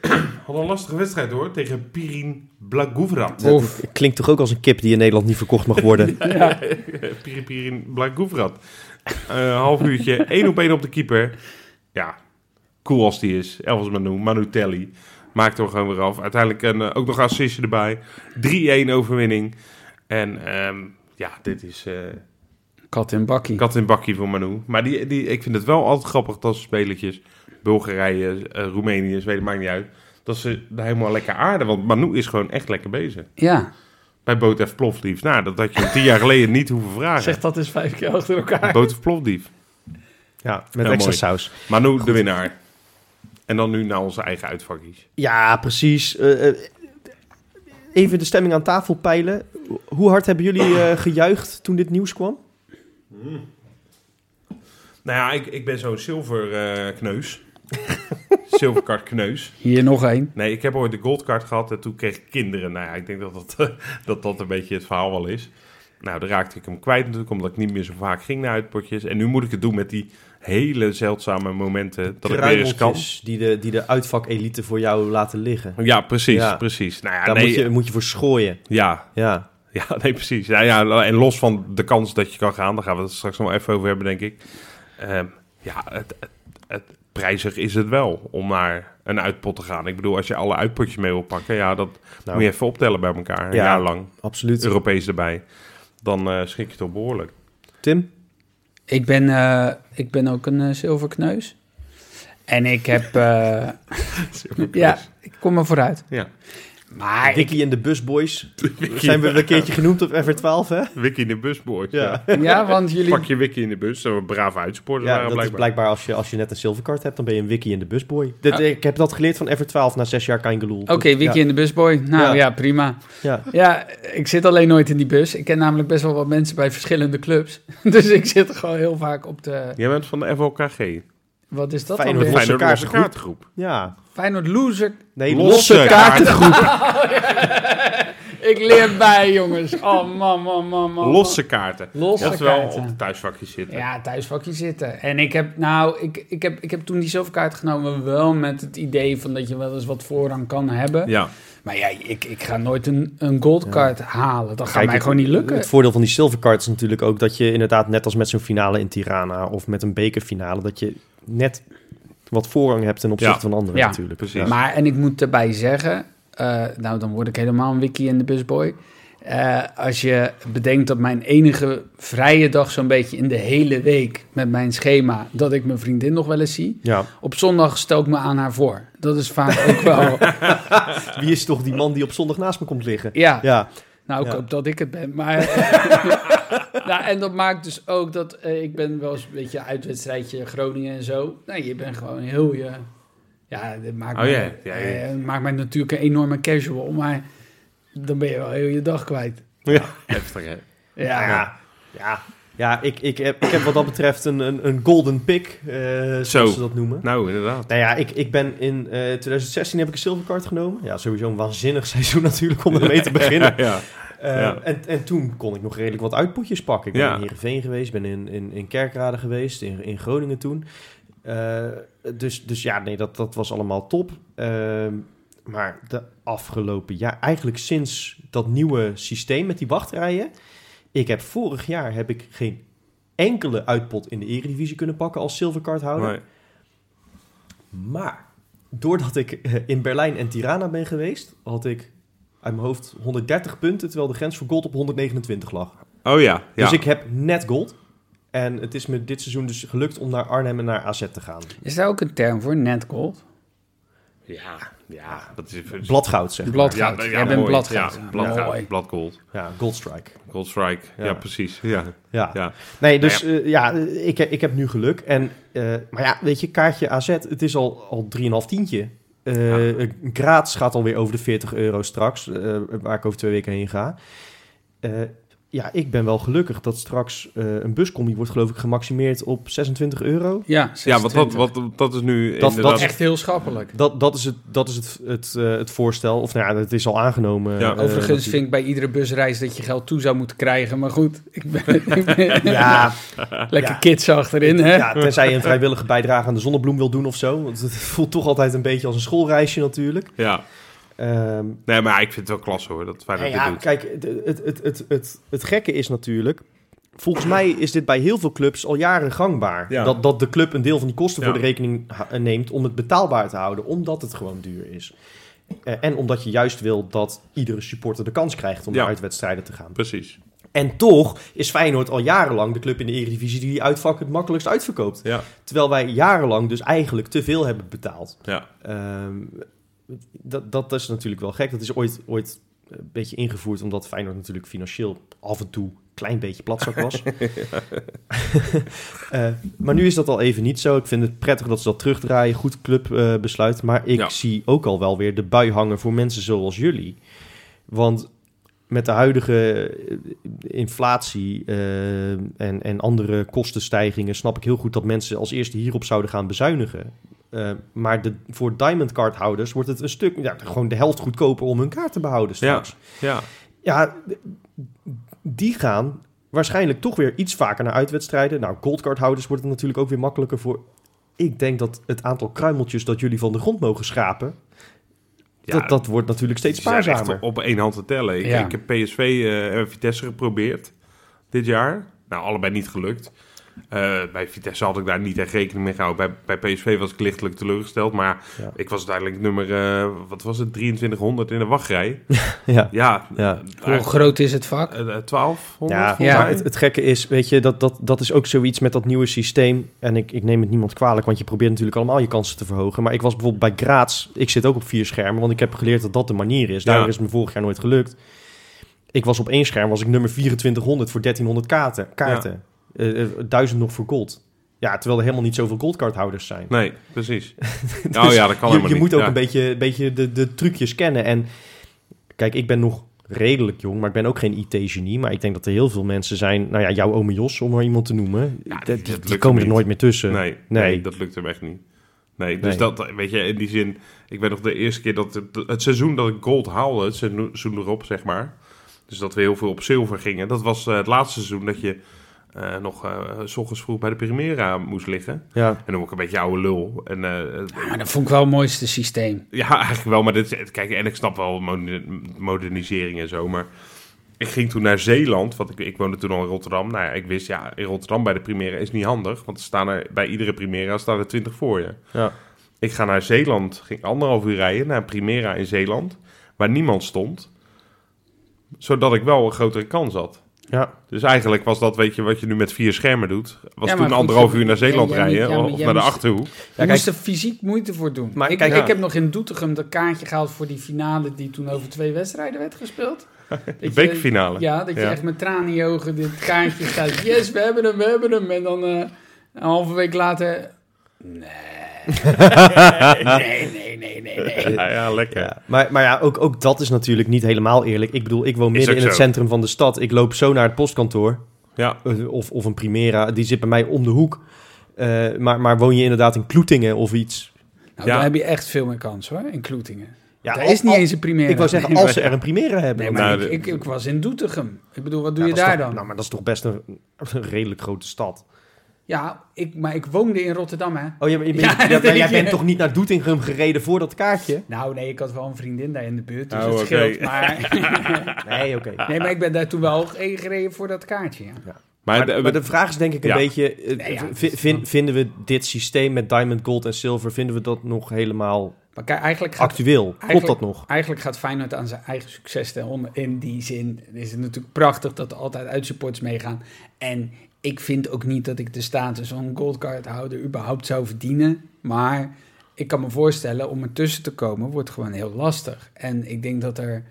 Had een lastige wedstrijd hoor, tegen Pirin Blagoevrat. Oef. Het klinkt toch ook als een kip die in Nederland niet verkocht mag worden. Ja. Pirin Pirin Blagoevrat. Eh half uurtje, één op één op de keeper. Ja, cool als die is. Elvis Manu, Manu Telly. Maakt er gewoon weer af. Uiteindelijk een, eh, ook nog een assistje erbij. 3-1 overwinning. En ehm, ja, dit is... eh, Kat in bakkie. Kat in bakkie voor Manu. Maar die, die, ik vind het wel altijd grappig dat spelertjes, Bulgarije, eh, Roemenië, Zweden, maakt niet uit, dat ze daar helemaal lekker aarden. Want Manu is gewoon echt lekker bezig. Ja, Bij Botev Plovdiv. Nou, dat had je tien jaar geleden niet hoeven vragen. zeg dat eens vijf keer achter elkaar. Botev Plovdiv. Ja, met Heel extra mooi. saus. Manu, de winnaar. En dan nu naar onze eigen uitvakjes. Ja, precies. Eh, eh, even de stemming aan tafel peilen. Hoe hard hebben jullie eh, gejuicht toen dit nieuws kwam? Nou ja, ik, ik ben zo'n zilver eh, kneus. Zilverkart kneus. Hier nog één. Nee, ik heb ooit de goldcard gehad en toen kreeg ik kinderen. Nou ja, ik denk dat dat, dat, dat een beetje het verhaal wel is. Nou, dan raakte ik hem kwijt natuurlijk, omdat ik niet meer zo vaak ging naar uitpotjes. En nu moet ik het doen met die hele zeldzame momenten dat ik weer eens kan. Die de, die de uitvakelite voor jou laten liggen. Ja, precies, Ja. precies. Nou ja, Daar nee, moet, je, moet je voor schooien. ja, Ja. ja, nee, precies. Ja, ja, en los van de kans dat je kan gaan, daar gaan we het straks nog even over hebben, denk ik. Ehm, ja, het, het, het prijzig is het wel om naar een uitpot te gaan. Ik bedoel, als je alle uitpotjes mee wil pakken, ja, dat Nou. moet je even optellen bij elkaar. Een Ja. jaar lang, Absoluut. Europees erbij. Dan eh, schrik je toch behoorlijk. Tim? Ik ben, eh, ik ben ook een eh, zilverkneus. En ik heb... eh, ja, ik kom er vooruit. Ja. Maar ik, en de Busboys. Zijn we een keertje genoemd op FR12, hè? Wiki in de bus, boys. Ja. ja, want jullie... Pak je Wiki in de bus. Zo brave uitsporters Ja, waren dat is blijkbaar. blijkbaar als je, als je net een zilvercard hebt, dan ben je een Wiki en de Busboy. Ik heb dat geleerd van FR12 na zes jaar Kangeloel. Oké, Wiki ja. en de busboy. Nou Ja. ja. prima. Ja. Ja, ik zit alleen nooit in die bus. Ik ken namelijk best wel wat mensen bij verschillende clubs. Dus ik zit gewoon heel vaak op de... Jij bent van de FOKG. Wat is dat Feyenoord dan? Feyenoord kaartgroep. Ja. Feyenoord loser. Nee, Losse losse, kaartengroep. Ik leer bij, jongens. Oh, man, man, man, man. Losse kaarten. Losse Dat is wel kaarten. op de thuisvakjes zitten. Ja, thuisvakje zitten. En ik heb, nou, ik, ik, heb, ik heb toen die zilverkaart genomen wel met het idee van dat je wel eens wat voorrang kan hebben. Ja. Maar ja, ik, ik ga nooit een, een goldcard halen. Dat gaat Kijk, mij gewoon niet lukken. Het voordeel van die silvercard is natuurlijk ook dat je inderdaad net als met zo'n finale in Tirana of met een bekerfinale, dat je net wat voorrang hebt ten opzichte Ja. van anderen Ja, natuurlijk. precies. Ja. Maar, en ik moet erbij zeggen, eh, nou dan word ik helemaal een wiki in de busboy. Eh, als je bedenkt dat mijn enige vrije dag zo'n beetje in de hele week met mijn schema, dat ik mijn vriendin nog wel eens zie. Ja. Op zondag stel ik me aan haar voor. Dat is vaak ook wel, Wie is toch die man die op zondag naast me komt liggen? ja, Ja. nou ik Ja. hoop dat ik het ben. Maar, nou, en dat maakt dus ook dat eh, ik ben wel eens een beetje uitwedstrijdje Groningen en zo. Nee, je bent gewoon heel je... Ja, dat maakt, Oh, mij, ja. Ja, ja. eh, maakt mij natuurlijk een enorme casual, maar dan ben je wel heel je dag kwijt. Heftig, hè? Ja, Ja. Ja. Ja, ik, ik, heb, ik heb wat dat betreft een, een, een golden pick, eh, zoals Zo. ze dat noemen. Nou, inderdaad. Nou ja, ik, ik ben in eh 2016 heb ik een silvercard genomen. Ja, sowieso een waanzinnig seizoen natuurlijk om ermee te beginnen. ja. Ja. en, en toen kon ik nog redelijk wat uitpotjes pakken. Ik ben in Heerenveen geweest, ben in, in, in Kerkrade geweest, in, in Groningen toen. Eh, dus, dus ja, nee, dat, dat was allemaal top. Ehm, maar de afgelopen jaar, eigenlijk sinds dat nieuwe systeem met die wachtrijen... Ik heb vorig jaar heb ik geen enkele uitpot in de Eredivisie kunnen pakken als silvercardhouder. Nee. Maar doordat ik eh, in Berlijn en Tirana ben geweest, had ik uit mijn hoofd 130 punten, terwijl de grens voor gold op 129 lag. Oh ja. ja. Dus ik heb net gold. En het is me dit seizoen dus gelukt om naar Arnhem en naar AZ te gaan. Is daar ook een term voor, net gold? Ja, ja. Dat is... Bladgoud, zeg maar. Bladgoud. Ja, ja, Jij bent mooi. bladgoud. Ja, bladgoud. Bladgold. Ja, Goldstrike. Gold Strike. Ja, Ja. precies. Ja. Ja. Ja. Nee, dus eh, ja, ik, ik heb nu geluk. En, eh, maar ja, weet je, kaartje AZ, het is al, al 3,5 tientje. Eh Graz gaat alweer over de 40 euro straks, eh, waar ik over twee weken heen ga. Eh, ja, ik ben wel gelukkig dat straks eh, een buscombi wordt geloof ik gemaximeerd op 26 euro. Ja, Ja, want dat, 26. wat, dat is nu dat inderdaad... is Echt heel schappelijk. Dat, dat is, het, dat is het, het, eh, het voorstel. Of nou ja, het is al aangenomen. Ja. eh, dat Overigens die- vind ik bij iedere busreis dat je geld toe zou moeten krijgen. Maar goed, ik ben, ik ben Ja, lekker Ja. kids achterin, hè? ja, tenzij je een vrijwillige bijdrage aan de zonnebloem wil doen of zo. Want het voelt toch altijd een beetje als een schoolreisje natuurlijk. Ja, Ehm, nee, maar ik vind het wel klasse hoor, dat Feyenoord ja, dit doet. kijk, het, het, het, het, het, het gekke is natuurlijk... Volgens mij is dit bij heel veel clubs al jaren gangbaar. Ja. Dat, dat de club een deel van die kosten Ja. voor de rekening ha- neemt om het betaalbaar te houden. Omdat het gewoon duur is. Eh, en omdat je juist wil dat iedere supporter de kans krijgt om Ja. naar uitwedstrijden te gaan. Precies. En toch is Feyenoord al jarenlang de club in de Eredivisie die die uitvak het makkelijkst uitverkoopt. Ja, Terwijl wij jarenlang dus eigenlijk te veel hebben betaald. ja. Ehm, dat, dat is natuurlijk wel gek. Dat is ooit, ooit een beetje ingevoerd omdat Feyenoord natuurlijk financieel af en toe een klein beetje platzak was. Eh, maar nu is dat al even niet zo. Ik vind het prettig dat ze dat terugdraaien. Goed clubbesluit. besluit. maar ik Ja. zie ook al wel weer de bui hangen voor mensen zoals jullie. Want met de huidige eh, inflatie eh, en, en andere kostenstijgingen... snap ik heel goed dat mensen als eerste hierop zouden gaan bezuinigen. Eh, maar de, voor Diamond Card houders wordt het een stuk... Ja, gewoon de helft goedkoper om hun kaart te behouden straks. Ja, Ja, die gaan waarschijnlijk toch weer iets vaker naar uitwedstrijden. Nou, goldcardhouders wordt het natuurlijk ook weer makkelijker voor. Ik denk dat het aantal kruimeltjes dat jullie van de grond mogen schrapen, ja dat, dat wordt natuurlijk steeds spaarzamer. op één hand te tellen. Ik, Ja. ik heb PSV eh, en Vitesse geprobeerd dit jaar. Nou, allebei niet gelukt. Eh, bij Vitesse had ik daar niet echt rekening mee gehouden. Bij, bij PSV was ik lichtelijk teleurgesteld. Maar Ja. ik was uiteindelijk nummer, eh, wat was het, 2300 in de wachtrij. Ja, Ja, ja. Hoe groot is het vak? eh, eh, 1200 ja, het, het gekke is, weet je, dat, dat, dat is ook zoiets met dat nieuwe systeem. En ik, ik neem het niemand kwalijk, want je probeert natuurlijk allemaal je kansen te verhogen. Maar ik was bijvoorbeeld bij Graz, ik zit ook op vier schermen, want ik heb geleerd dat dat de manier is. Ja. is het me vorig jaar nooit gelukt. Ik was op één scherm, was ik nummer 2400 voor 1300 kaarten. kaarten. Eh, duizend nog voor gold. Ja, terwijl er helemaal niet zoveel goldcardhouders zijn. Nee, precies. Dus oh ja, dat kan je, helemaal je niet. moet ook Ja. een beetje, beetje de, de trucjes kennen. En kijk, ik ben nog redelijk jong, maar ik ben ook geen IT-genie. Maar ik denk dat er heel veel mensen zijn, nou ja, jouw ome Jos, om maar iemand te noemen. Ja, die, dat die- komen er nooit meer tussen. Nee, nee. Nee. dat lukt hem echt niet. Nee, dus Nee. dat, weet je, in die zin... Ik weet nog de eerste keer dat... Het, het seizoen dat ik gold haalde, het seizoen erop, zeg maar... Dus dat we heel veel op zilver gingen. Dat was eh, het laatste seizoen dat je eh, nog eh, s ochtends vroeg bij de Primera moest liggen. Ja, En dan word ik een beetje oude lul. En, eh, Ja, maar dat vond ik wel het mooiste systeem. ja, eigenlijk wel. Maar dit, kijk, en ik snap wel moder- modernisering en zo, maar... Ik ging toen naar Zeeland, want ik, ik woonde toen al in Rotterdam. Nou ja, ik wist, ja, in Rotterdam bij de Primera is niet handig. Want er staan er, bij iedere Primera staan er 20 voor je. ja. Ik ga naar Zeeland, ging anderhalf uur rijden naar Primera in Zeeland, waar niemand stond, zodat ik wel een grotere kans had. Ja. Dus eigenlijk was dat, weet je, wat je nu met vier schermen doet, was Ja, toen goed, anderhalf uur naar Zeeland ja, rijden ja, of naar de Achterhoek. Je moest er fysiek moeite voor doen. Maar ik, kijk, ik heb nog in Doetinchem dat kaartje gehaald voor die finale die toen over twee wedstrijden werd gespeeld. Dat je- bekerfinale. Ja, dat je Ja. echt met tranen in je ogen dit kaartje staat. Yes, we hebben hem, we hebben hem. En dan eh, een halve week later... Nee. Nee, nee, nee, nee, nee. Ja, ja, lekker. Ja, maar, maar ja, ook, ook dat is natuurlijk niet helemaal eerlijk. Ik bedoel, ik woon midden in het zo. centrum van de stad. Ik loop zo naar het postkantoor. Ja, eh, Of, of een Primera. Die zit bij mij om de hoek. Eh, maar, maar woon je inderdaad in Kloetingen of iets? Nou, Ja. dan heb je echt veel meer kans hoor, in Kloetingen. Ja, Daar al- is niet al- eens een primaire. Ik wou zeggen, als ze er een Primera hebben. Nee, maar Nou, ik, ik, ik was in Doetinchem. Ik bedoel, wat doe Ja, je daar toch- dan? Nou, maar dat is toch best een, een redelijk grote stad. Ja, ik, maar ik woonde in Rotterdam, hè. Oh, ja, maar je bent, Ja, ja, maar jij je. bent toch niet naar Doetinchem gereden voor dat kaartje? Nou, nee, ik had wel een vriendin daar in de buurt, dus Oh, het scheelt. Maar, Nee, oké. nee, maar ik ben daar toen wel heen gereden voor dat kaartje, ja. maar, Maar, de- maar de vraag is denk ik een Ja. beetje... eh, Nee, ja, vinden we dit systeem met diamond, gold en silver... vinden we dat nog helemaal Maar kijk, eigenlijk gaat, actueel? Klopt eigenlijk- dat nog? eigenlijk gaat Feyenoord aan zijn eigen succes ten onder. In die zin is het natuurlijk prachtig dat er altijd uitsupports meegaan. En ik vind ook niet dat ik de status van goldcardhouder überhaupt zou verdienen. Maar ik kan me voorstellen, om ertussen te komen wordt gewoon heel lastig. En ik denk dat er,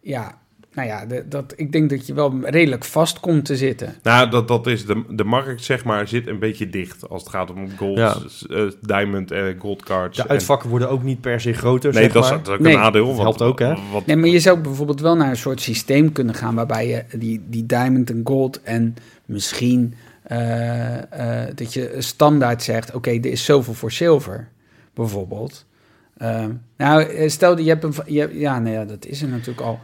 ja, nou ja, de- dat, ik denk dat je wel redelijk vast komt te zitten. Nou, dat, dat is de, de markt, zeg maar, zit een beetje dicht als het gaat om gold, Ja. eh, diamond en gold cards. De En- uitvakken worden ook niet per se groter, nee, zeg dat is, maar. dat is ook Nee, een nadeel. dat want- helpt ook, hè? Wat, Nee, maar je zou bijvoorbeeld wel naar een soort systeem kunnen gaan waarbij je die, die diamond en gold en misschien eh, eh, dat je standaard zegt, oké, er is zoveel voor zilver, bijvoorbeeld. Ehm, nou, stel dat je hebt een, je, ja, nee, ja, dat is er natuurlijk al.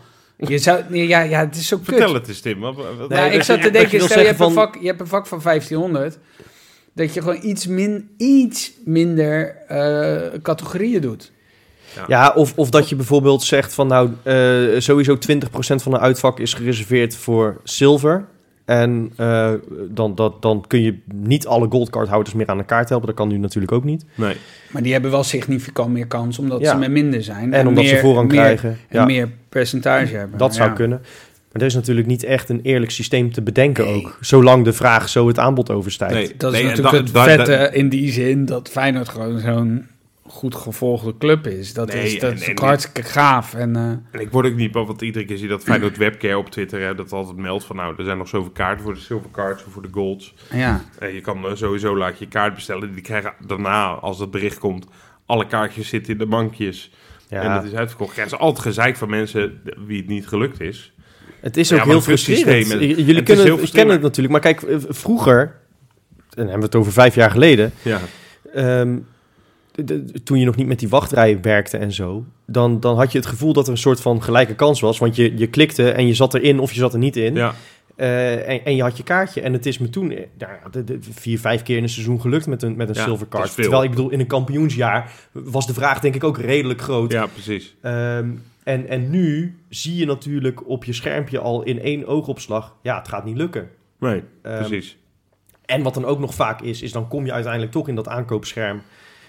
Je zou, ja, ja, het is zo kut. Vertel het eens, Tim. Wat, wat- Nee, dat ik je- zat te denken, stel je hebt, een vak, je hebt een vak van 1500, dat je gewoon iets, min, iets minder eh, categorieën doet. Ja, of, of dat je bijvoorbeeld zegt van nou, eh, sowieso 20% van de uitvak is gereserveerd voor zilver. En eh, dan, dat, dan kun je niet alle goldcardhouders meer aan de kaart helpen. Dat kan nu natuurlijk ook niet. Nee. Maar die hebben wel significant meer kans, omdat Ja. ze met minder zijn. En, omdat meer, ze voorrang meer, krijgen. En Ja, meer percentage hebben. dat zou Ja. kunnen. Maar er is natuurlijk niet echt een eerlijk systeem te bedenken Nee. ook. Zolang de vraag zo het aanbod overstijgt. Nee. Dat is natuurlijk da- het da- vette da- in die zin dat Feyenoord gewoon zo'n goed gevolgde club is. Dat Nee, is, dat en- is en- hartstikke gaaf. En, eh, En ik word ook niet, want iedere keer zie je dat Feyenoord Webcare op Twitter hè, dat altijd meldt van nou, er zijn nog zoveel kaarten voor de silver cards of voor de golds. ja. En je kan eh, sowieso laat je kaart bestellen. Die krijgen daarna, als dat bericht komt, alle kaartjes zitten in de bankjes. Ja, En het is uitverkocht. Het is altijd gezeik van mensen wie het niet gelukt is. Het is Ja, ook heel frustrerend. het Jullie kunnen, heel kennen het natuurlijk. Maar kijk, eh, vroeger, en dan hebben we het over vijf jaar geleden... Ja, Ehm, de- toen je nog niet met die wachtrij werkte en zo, dan, dan had je het gevoel dat er een soort van gelijke kans was. Want je, je klikte en je zat erin of je zat er niet in. ja. Eh, en, en je had je kaartje. En het is me toen eh, nou de, de vier, vijf keer in een seizoen gelukt met een, met een Ja, silver card. Terwijl ik bedoel, in een kampioensjaar was de vraag denk ik ook redelijk groot. ja, precies. Ehm, en, en nu zie je natuurlijk op je schermpje al in één oogopslag, ja, het gaat niet lukken. Nee, Ehm, precies. en wat dan ook nog vaak is, is dan kom je uiteindelijk toch in dat aankoopscherm.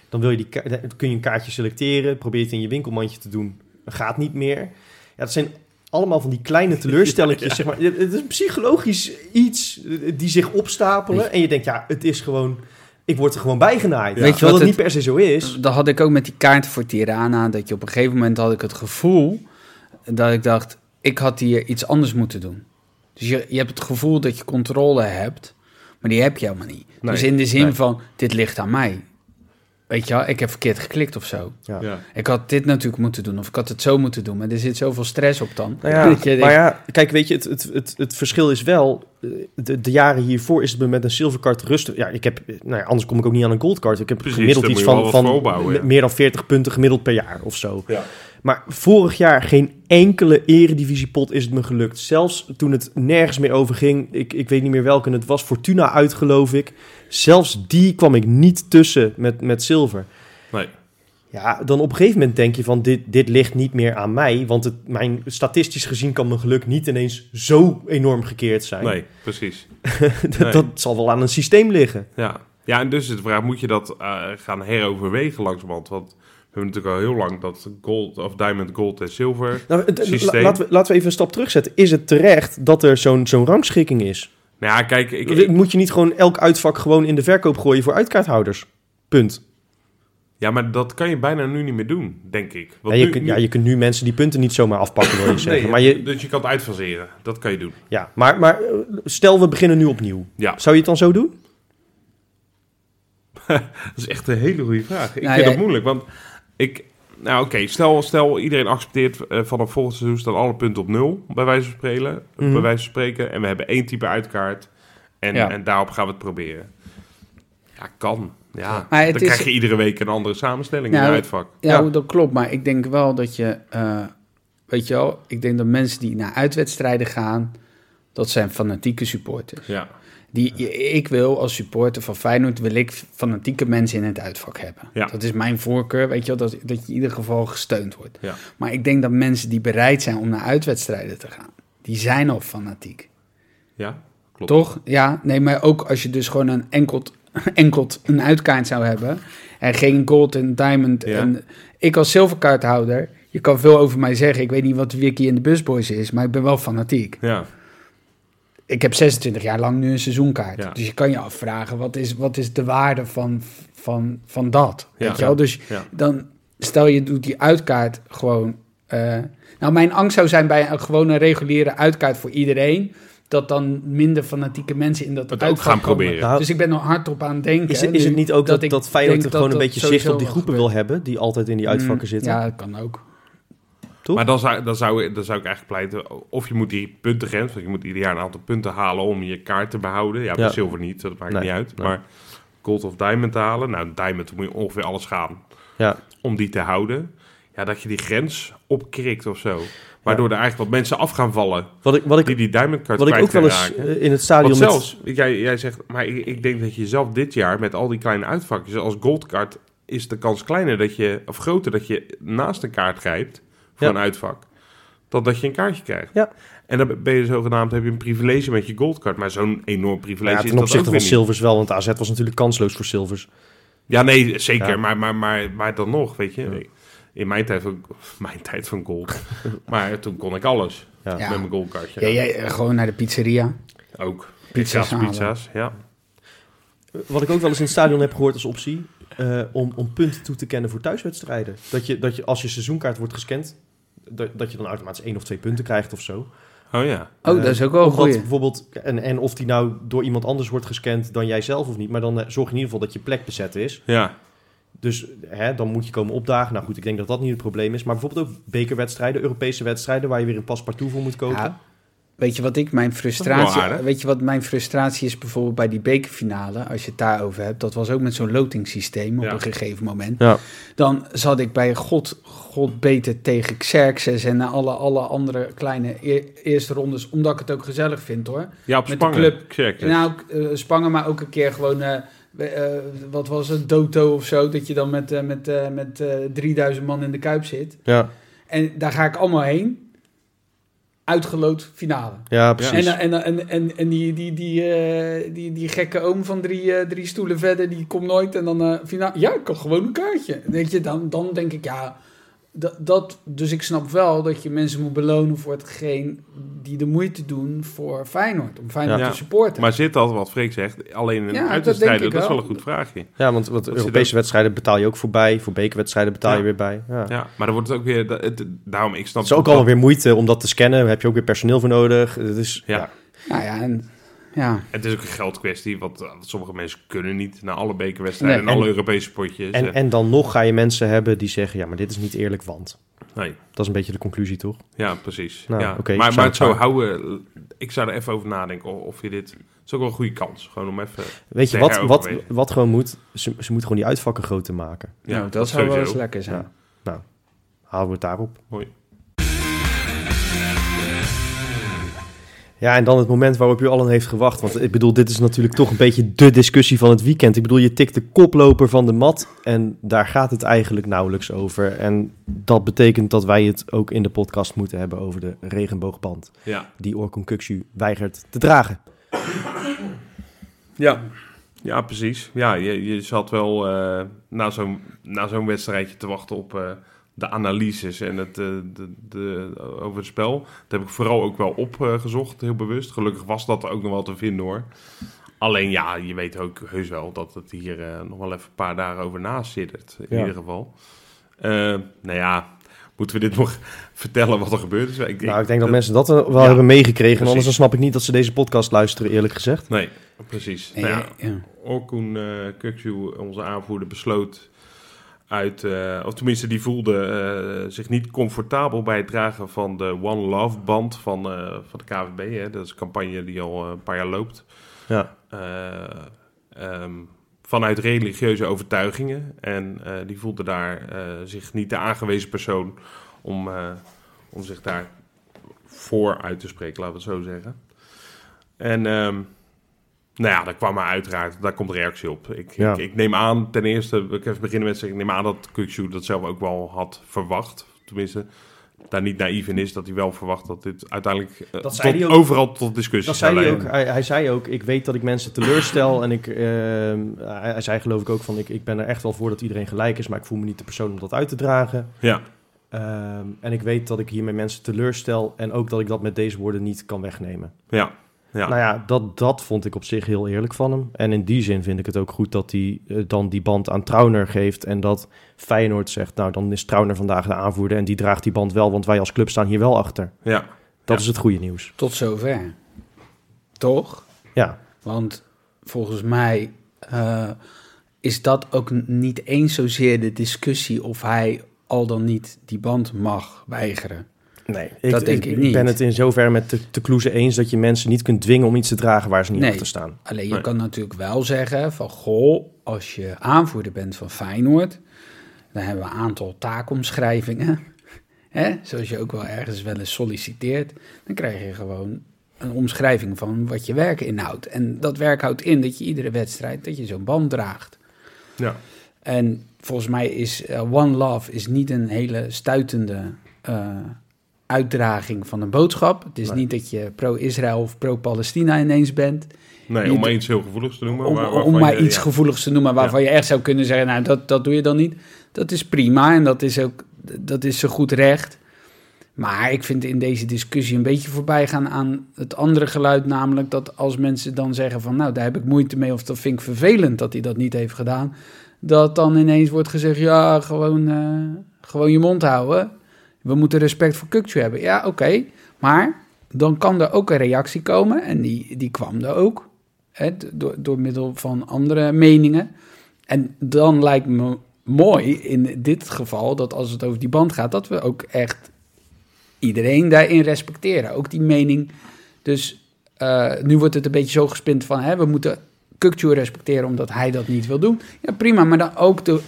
Dan wil je die, dan kun je een kaartje selecteren, probeer het in je winkelmandje te doen. Dat gaat niet meer. Ja, dat zijn allemaal van die kleine teleurstelletjes, zeg maar. Het is psychologisch iets die zich opstapelen. En je denkt, ja, het is gewoon... Ik word er gewoon bijgenaaid. Weet Weet je wat dat niet het- per se zo is. Dat had ik ook met die kaarten voor Tirana. Dat je op een gegeven moment had ik het gevoel dat ik dacht, ik had hier iets anders moeten doen. Dus je, je hebt het gevoel dat je controle hebt, maar die heb je helemaal niet. Nee, dus in de zin nee. van, dit ligt aan mij. Weet je wel, ik heb verkeerd geklikt of zo. Ja. Ja. Ik had dit natuurlijk moeten doen, of ik had het zo moeten doen. Maar er zit zoveel stress op dan. Nou ja, dat je denkt, maar ja, kijk, weet je, het, het, het, het verschil is wel... eh, De, de jaren hiervoor is het me met een silvercard rustig... Ja, ik heb... Nou ja, anders kom ik ook niet aan een goldcard. Ik heb Precies, gemiddeld iets van, van meer dan 40 punten gemiddeld per jaar of zo. Ja. Maar vorig jaar geen enkele eredivisiepot is het me gelukt. Zelfs toen het nergens meer over ging. Ik, ik weet niet meer welke het was. Fortuna uit, geloof ik. Zelfs die kwam ik niet tussen met, met zilver. Nee. Ja, dan op een gegeven moment denk je van dit, dit ligt niet meer aan mij. Want het, mijn, statistisch gezien kan mijn geluk niet ineens zo enorm gekeerd zijn. Nee, precies. dat, Nee. dat zal wel aan een systeem liggen. Ja. ja, en dus is de vraag, moet je dat eh, gaan heroverwegen langzamerhand? Want we hebben natuurlijk al heel lang dat gold of diamond, gold en zilver. Nou, het- Systeem. laten, we, laten we even een stap terugzetten. Is het terecht dat er zo'n zo'n rangschikking is? Nou ja, kijk, ik, ik- Moet je niet gewoon elk uitvak gewoon in de verkoop gooien voor uitkaarthouders? Punt. ja, maar dat kan je bijna nu niet meer doen, denk ik. Ja, Want je, nu- kunt, nu- ja, je kunt nu mensen die punten niet zomaar afpakken, wil je zeggen. Nee, maar, je, Dus je kan het uitfaseren. Dat kan je doen. ja, maar, maar eh, stel, we beginnen nu opnieuw. Ja, Zou je het dan zo doen? dat is echt een hele goede vraag. Ik Nou, vind ja, dat moeilijk, want ik... Nou oké, stel, stel iedereen accepteert eh, vanaf volgend seizoen staan alle punten op nul, bij wijze van spreken. Mhm. Bij wijze van spreken. En we hebben één type uitkaart. En, Ja. en daarop gaan we het proberen. Ja, kan. Ja. Maar het Dan is- krijg je iedere week een andere samenstelling Nou, in je uitvak. Ja, Ja. dat klopt. Maar ik denk wel dat je, eh, weet je wel, ik denk dat mensen die naar uitwedstrijden gaan, dat zijn fanatieke supporters. Ja. Die, ik wil als supporter van Feyenoord, wil ik fanatieke mensen in het uitvak hebben. Ja. Dat is mijn voorkeur, weet je wel, dat, dat je in ieder geval gesteund wordt. Ja. Maar ik denk dat mensen die bereid zijn om naar uitwedstrijden te gaan, die zijn al fanatiek. Ja, klopt. Toch? Ja, nee, maar ook als je dus gewoon een enkelt, enkelt een uitkaart zou hebben en geen gold en diamond. Ja. En ik als zilverkaarthouder, je kan veel over mij zeggen. Ik weet niet wat Wiki in de busboys is, maar ik ben wel fanatiek. Ja, Ik heb 26 jaar lang nu een seizoenkaart. Ja. Dus je kan je afvragen, wat is, wat is de waarde van, van, van dat? Ja. Weet je wel? Dus ja. dan, stel je doet die uitkaart gewoon Eh, nou, mijn angst zou zijn bij een gewone reguliere uitkaart voor iedereen. Dat dan minder fanatieke mensen in dat Het ook gaan komen. proberen. Nou, Dus ik ben er hardop aan het denken. is, het, is het nu, niet ook dat, ik dat, Feyenoord gewoon dat een dat beetje zicht op die groepen wil hebben, die altijd in die uitvakken Mm, zitten? Ja, dat kan ook. Toch? Maar dan zou, dan, zou, dan zou ik eigenlijk pleiten, of je moet die puntengrens, want je moet ieder jaar een aantal punten halen om je kaart te behouden. Ja, bij Ja. zilver niet, dat maakt Nee, niet uit. nee. Maar gold of diamond halen, nou diamond moet je ongeveer alles gaan Ja. om die te houden. Ja, dat je die grens opkrikt of zo. Waardoor er eigenlijk wat mensen af gaan vallen Wat ik, wat ik, die die diamond wat ik ook wel eens raken. eh, in het stadion... Want met- zelfs, jij, jij zegt, maar ik, ik denk dat je zelf dit jaar met al die kleine uitvakjes als goldcard is de kans kleiner dat je, of groter dat je naast een kaart grijpt voor Ja. een uitvak, dan dat je een kaartje krijgt. Ja. En dan ben je zogenaamd, heb je een privilege met je goldcard, maar zo'n enorm privilege ja, is ten opzichte van. Silvers wel, want AZ was natuurlijk kansloos voor Silvers. Ja, nee, zeker, Ja. Maar, maar, maar, maar dan nog, weet je. Ja. In mijn tijd van, mijn tijd van gold. maar toen kon ik alles Ja. Ja. met mijn goldcardje. Ja, jij, eh, gewoon naar de pizzeria. Ook. Pizza's pizza's, ja. Wat ik ook wel eens in het stadion heb gehoord als optie, eh, om, om punten toe te kennen voor thuiswedstrijden. Dat je, dat je als je seizoenkaart wordt gescand, dat, dat je dan automatisch één of twee punten krijgt of zo. Oh ja. Oh, dat is ook wel goeie. bijvoorbeeld, en, en of die nou door iemand anders wordt gescand dan jij zelf of niet, maar dan eh, zorg je in ieder geval dat je plek bezet is. Ja. Dus hè, dan moet je komen opdagen. Nou goed, ik denk dat dat niet het probleem is. Maar bijvoorbeeld ook bekerwedstrijden, Europese wedstrijden, waar je weer een paspartout voor moet kopen. Ja, weet je wat ik mijn frustratie, weet je wat mijn frustratie is bijvoorbeeld bij die bekerfinale, als je het daarover hebt, dat was ook met zo'n lotingssysteem op Ja. een gegeven moment. Ja. Dan zat ik bij God, God beter tegen Xerxes en alle, alle andere kleine e- eerste rondes, omdat ik het ook gezellig vind hoor. Ja, op Met de Spangen. club. Check. Nou, eh, Spangen, maar ook een keer gewoon, eh, eh, wat was het, Doto of zo, dat je dan met, met, met eh 3000 man in de Kuip zit. Ja, En daar ga ik allemaal heen. Uitgeloot finale. ja precies. En, en, en, en, en die, die, die, eh, die, die gekke oom van drie, eh, drie stoelen verder, die komt nooit. En dan eh finale. Ja, ik kan gewoon een kaartje. Weet je, dan, dan denk ik, ja. Dat, dat, dus ik snap wel dat je mensen moet belonen voor hetgeen die de moeite doen voor Feyenoord. Om Feyenoord Ja. te supporten. Maar zit dat, wat Freek zegt, alleen in Ja, een dat uitwedstrijden? Dat, ik is wel een goed vraagje. Ja, want, want Europese wedstrijden betaal je ook voorbij. Voor bekerwedstrijden betaal je weer bij. Ja. Ja, maar dan wordt het ook weer... dat- Het, daarom, ik snap Het is ook allemaal weer moeite om dat te scannen. Daar heb je ook weer personeel voor nodig. Ja. Nou ja, en, ja. Het is ook een geldkwestie, want eh, sommige mensen kunnen niet naar alle bekerwedstrijden Nee, en alle Europese potjes. En, Eh, en dan nog ga je mensen hebben die zeggen... ja, maar dit is niet eerlijk, want... nee, Dat is een beetje de conclusie, toch? ja, precies. Nou, ja. maar, zou maar het het zo waar- houden, ik zou er even over nadenken of, of je dit... Het is ook wel een goede kans, gewoon om even... Weet je, wat, wat, wat gewoon moet... Ze, ze moeten gewoon die uitvakken groter maken. Ja, nou, dat, zou wel eens lekker zijn. Ja. Halen we het daarop. Mooi. Ja, en dan het moment waarop u allen heeft gewacht. Want ik bedoel, dit is natuurlijk toch een beetje de discussie van het weekend. Ik bedoel, je tikt de koploper van de mat en daar gaat het eigenlijk nauwelijks over. En dat betekent dat wij het ook in de podcast moeten hebben over de regenboogband Ja. die Orkun Kuksu weigert te dragen. Ja. Ja, precies. Ja, je, je zat wel eh, na zo'n na zo'n wedstrijdje te wachten op eh, de analyses en het eh, de, de, over het spel. Dat heb ik vooral ook wel opgezocht, heel bewust. Gelukkig was dat ook nog wel te vinden hoor. Alleen ja, je weet ook heus wel dat het hier eh, nog wel even een paar dagen over naast zit. In Ja. ieder geval. Eh, nou ja, moeten we dit nog vertellen wat er gebeurd is? Ik, nou, ik denk dat mensen dat wel Ja, hebben meegekregen. precies. Anders dan snap ik niet dat ze deze podcast luisteren, eerlijk gezegd. Nee, precies. Nou ja, ja. Orkun uh, onze aanvoerder, besloot uit, eh, of tenminste die voelde eh, zich niet comfortabel bij het dragen van de One Love band van, eh, van de KVB. Hè. Dat is een campagne die al een paar jaar loopt. Ja. Eh, ehm, vanuit religieuze overtuigingen. En die voelde daar zich niet de aangewezen persoon om, om zich daar voor uit te spreken, laten we het zo zeggen. En ehm, nou ja, daar kwam maar uiteraard, daar komt reactie op. Ik, Ja. ik, ik neem aan, ten eerste, ik even beginnen met zeggen, ik neem aan dat Kukshu dat zelf ook wel had verwacht. Tenminste, daar niet naïef in is dat hij wel verwacht dat dit uiteindelijk eh, Dat zei tot- hij ook. overal tot discussie Dat zou zei hij, leiden. ook, hij, hij zei ook, ik weet dat ik mensen teleurstel. En ik, ehm, hij, hij zei geloof ik ook van, ik, ik ben er echt wel voor dat iedereen gelijk is. Maar ik voel me niet de persoon om dat uit te dragen. Ja, Ehm, en ik weet dat ik hiermee mensen teleurstel. En ook dat ik dat met deze woorden niet kan wegnemen. ja. Ja. Nou ja, dat, dat vond ik op zich heel eerlijk van hem. En in die zin vind ik het ook goed dat hij eh, dan die band aan Trauner geeft. En dat Feyenoord zegt, nou dan is Trauner vandaag de aanvoerder. En die draagt die band wel, want wij als club staan hier wel achter. ja. Dat Ja. is het goede nieuws. Tot zover. Toch? Ja, Want volgens mij eh, is dat ook niet eens zozeer de discussie of hij al dan niet die band mag weigeren. Nee. Dat denk ik niet. ben het in zoverre met de, de Kloeze eens dat je mensen niet kunt dwingen om iets te dragen waar ze niet Nee. achter staan. Alleen je Nee. kan natuurlijk wel zeggen van goh, als je aanvoerder bent van Feyenoord, dan hebben we een aantal taakomschrijvingen. Hè? Zoals je ook wel ergens wel eens solliciteert, dan krijg je gewoon een omschrijving van wat je werk inhoudt. En dat werk houdt in dat je iedere wedstrijd dat je zo'n band draagt. ja. En volgens mij is eh, One Love is niet een hele stuitende eh, uitdraging van een boodschap. Het is Nee. niet dat je pro-Israël of pro-Palestina ineens bent. Nee, Je om maar iets heel gevoeligs te noemen. om, waar- om maar je- iets ja. gevoeligs te noemen waarvan je echt zou kunnen zeggen, nou dat, dat doe je dan niet. Dat is prima en dat is ook dat is zo goed recht. Maar ik vind in deze discussie een beetje voorbij gaan aan het andere geluid, namelijk dat als mensen dan zeggen van nou daar heb ik moeite mee of dat vind ik vervelend dat hij dat niet heeft gedaan, dat dan ineens wordt gezegd ja gewoon, eh, gewoon je mond houden. We moeten respect voor Kukcu hebben. Ja oké, maar dan kan er ook een reactie komen en die, die kwam er ook hè, door, door middel van andere meningen. En dan lijkt me mooi in dit geval dat als het over die band gaat, dat we ook echt iedereen daarin respecteren. Ook die mening. Dus eh, nu wordt het een beetje zo gespind van hè, we moeten Kukcu respecteren omdat hij dat niet wil doen. Ja, prima, maar dan ook de,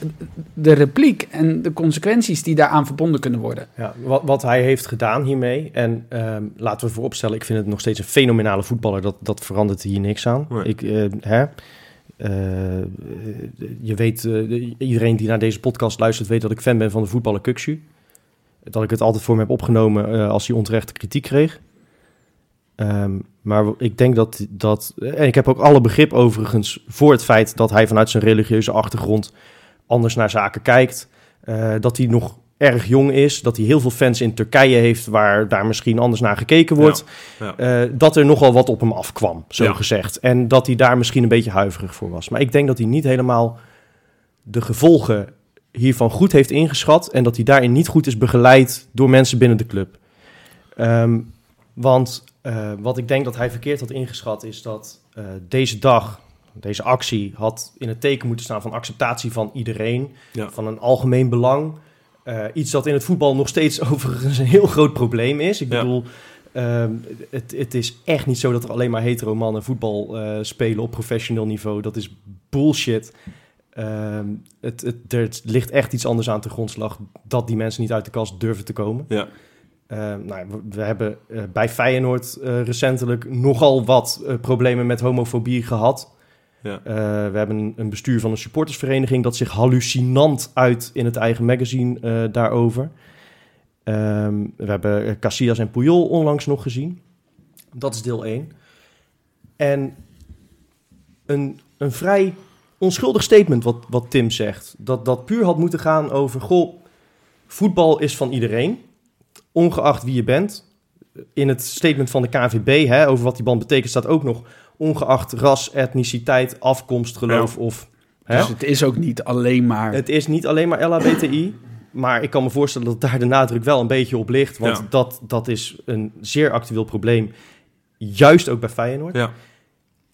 de repliek en de consequenties die daaraan verbonden kunnen worden. Ja, wat, wat hij heeft gedaan hiermee. En ehm, laten we vooropstellen, ik vind het nog steeds een fenomenale voetballer. Dat, dat verandert hier niks aan. Nee. Ik, eh, hè, eh, je weet, eh, iedereen die naar deze podcast luistert, weet dat ik fan ben van de voetballer Kuksu. Dat ik het altijd voor hem heb opgenomen eh, als hij onterechte kritiek kreeg. Ehm, maar ik denk dat, dat... En ik heb ook alle begrip overigens voor het feit dat hij vanuit zijn religieuze achtergrond anders naar zaken kijkt. Eh, dat hij nog erg jong is. Dat hij heel veel fans in Turkije heeft waar daar misschien anders naar gekeken wordt. Ja. Eh, dat er nogal wat op hem afkwam, zo Ja. gezegd. En dat hij daar misschien een beetje huiverig voor was. Maar ik denk dat hij niet helemaal de gevolgen hiervan goed heeft ingeschat. En dat hij daarin niet goed is begeleid door mensen binnen de club. Ehm, want eh, wat ik denk dat hij verkeerd had ingeschat is dat eh, deze dag, deze actie, had in het teken moeten staan van acceptatie van iedereen, Ja. van een algemeen belang. Eh, iets dat in het voetbal nog steeds overigens een heel groot probleem is. Ik bedoel, ehm, het, het is echt niet zo dat er alleen maar hetero mannen voetbal spelen op professioneel niveau. Dat is bullshit. Ehm, het, het, er ligt echt iets anders aan te grondslag dat die mensen niet uit de kast durven te komen. Ja. Eh, nou, we, we hebben eh, bij Feyenoord eh, recentelijk nogal wat eh, problemen met homofobie gehad. Ja. We hebben een, bestuur van een supportersvereniging dat zich hallucinant uit in het eigen magazine daarover. Ehm, we hebben Casillas en Puyol onlangs nog gezien. Dat is deel 1. En een, een vrij onschuldig statement wat, wat Tim zegt. Dat dat puur had moeten gaan over... Goh, voetbal is van iedereen ongeacht wie je bent. In het statement van de KVB, hè, over wat die band betekent, staat ook nog ongeacht ras, etniciteit, afkomst, geloof of... Hè? Dus het is ook niet alleen maar... Het is niet alleen maar LHBTI, maar ik kan me voorstellen dat daar de nadruk wel een beetje op ligt. Want Ja. dat, dat is een zeer actueel probleem, juist ook bij Feyenoord. Ja.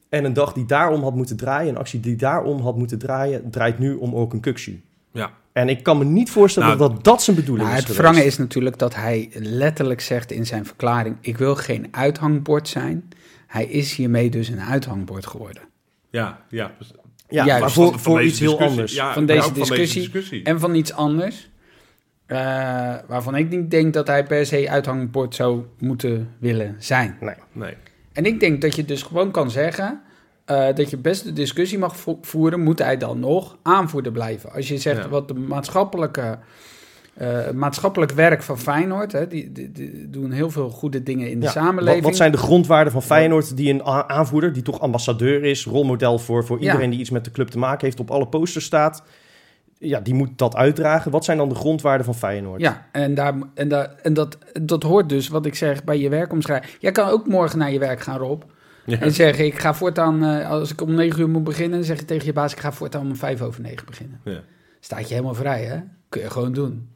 En een dag die daarom had moeten draaien, een actie die daarom had moeten draaien, draait nu om ook een kuksju. Ja. En ik kan me niet voorstellen Nou, dat, dat dat zijn bedoeling Nou, is het wrange is natuurlijk dat hij letterlijk zegt in zijn verklaring: Ik wil geen uithangbord zijn. Hij is hiermee dus een uithangbord geworden. Ja, ja. Ja, Juist. maar voor, voor iets heel anders. Ja, Van deze discussie. discussie. En van iets anders. eh, waarvan ik niet denk dat hij per se uithangbord zou moeten willen zijn. Nee. En ik denk dat je dus gewoon kan zeggen. Eh, dat je best de discussie mag vo- voeren, moet hij dan nog aanvoerder blijven? Als je zegt Ja. wat de maatschappelijke, eh, maatschappelijk werk van Feyenoord, hè, die, die, die doen heel veel goede dingen in de samenleving. Wat, wat zijn de grondwaarden van Feyenoord die een aanvoerder, die toch ambassadeur is, rolmodel voor, voor Ja. iedereen die iets met de club te maken heeft, op alle posters staat, ja, die moet dat uitdragen. Wat zijn dan de grondwaarden van Feyenoord? Ja, en, daar, en, daar, en dat, dat hoort dus, wat ik zeg, bij je werkomschrijving. Jij kan ook morgen naar je werk gaan, Rob. Ja. En zeggen, ik ga voortaan, eh, als ik om 9 uur moet beginnen, dan zeg je tegen je baas, ik ga voortaan om 5 over 9 beginnen. Ja. Staat je helemaal vrij, hè? Kun je gewoon doen.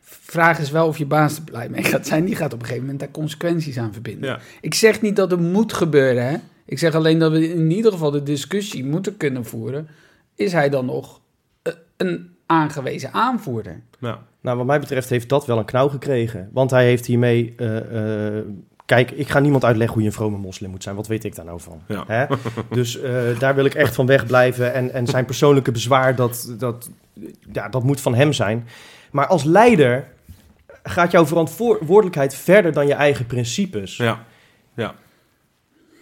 Vraag is wel of je baas er blij mee gaat zijn. Die gaat op een gegeven moment daar consequenties aan verbinden. Ja. Ik zeg niet dat het moet gebeuren, hè? Ik zeg alleen dat we in ieder geval de discussie moeten kunnen voeren. Is hij dan nog eh, een aangewezen aanvoerder? Nou, Nou, wat mij betreft heeft dat wel een knauw gekregen. Want hij heeft hiermee... eh, eh, kijk, ik ga niemand uitleggen hoe je een vrome moslim moet zijn. Wat weet ik daar nou van? Ja. Hè? Dus eh, daar wil ik echt van wegblijven. En, en zijn persoonlijke bezwaar, dat, dat, ja, dat moet van hem zijn. Maar als leider gaat jouw verantwoordelijkheid verder dan je eigen principes. ja.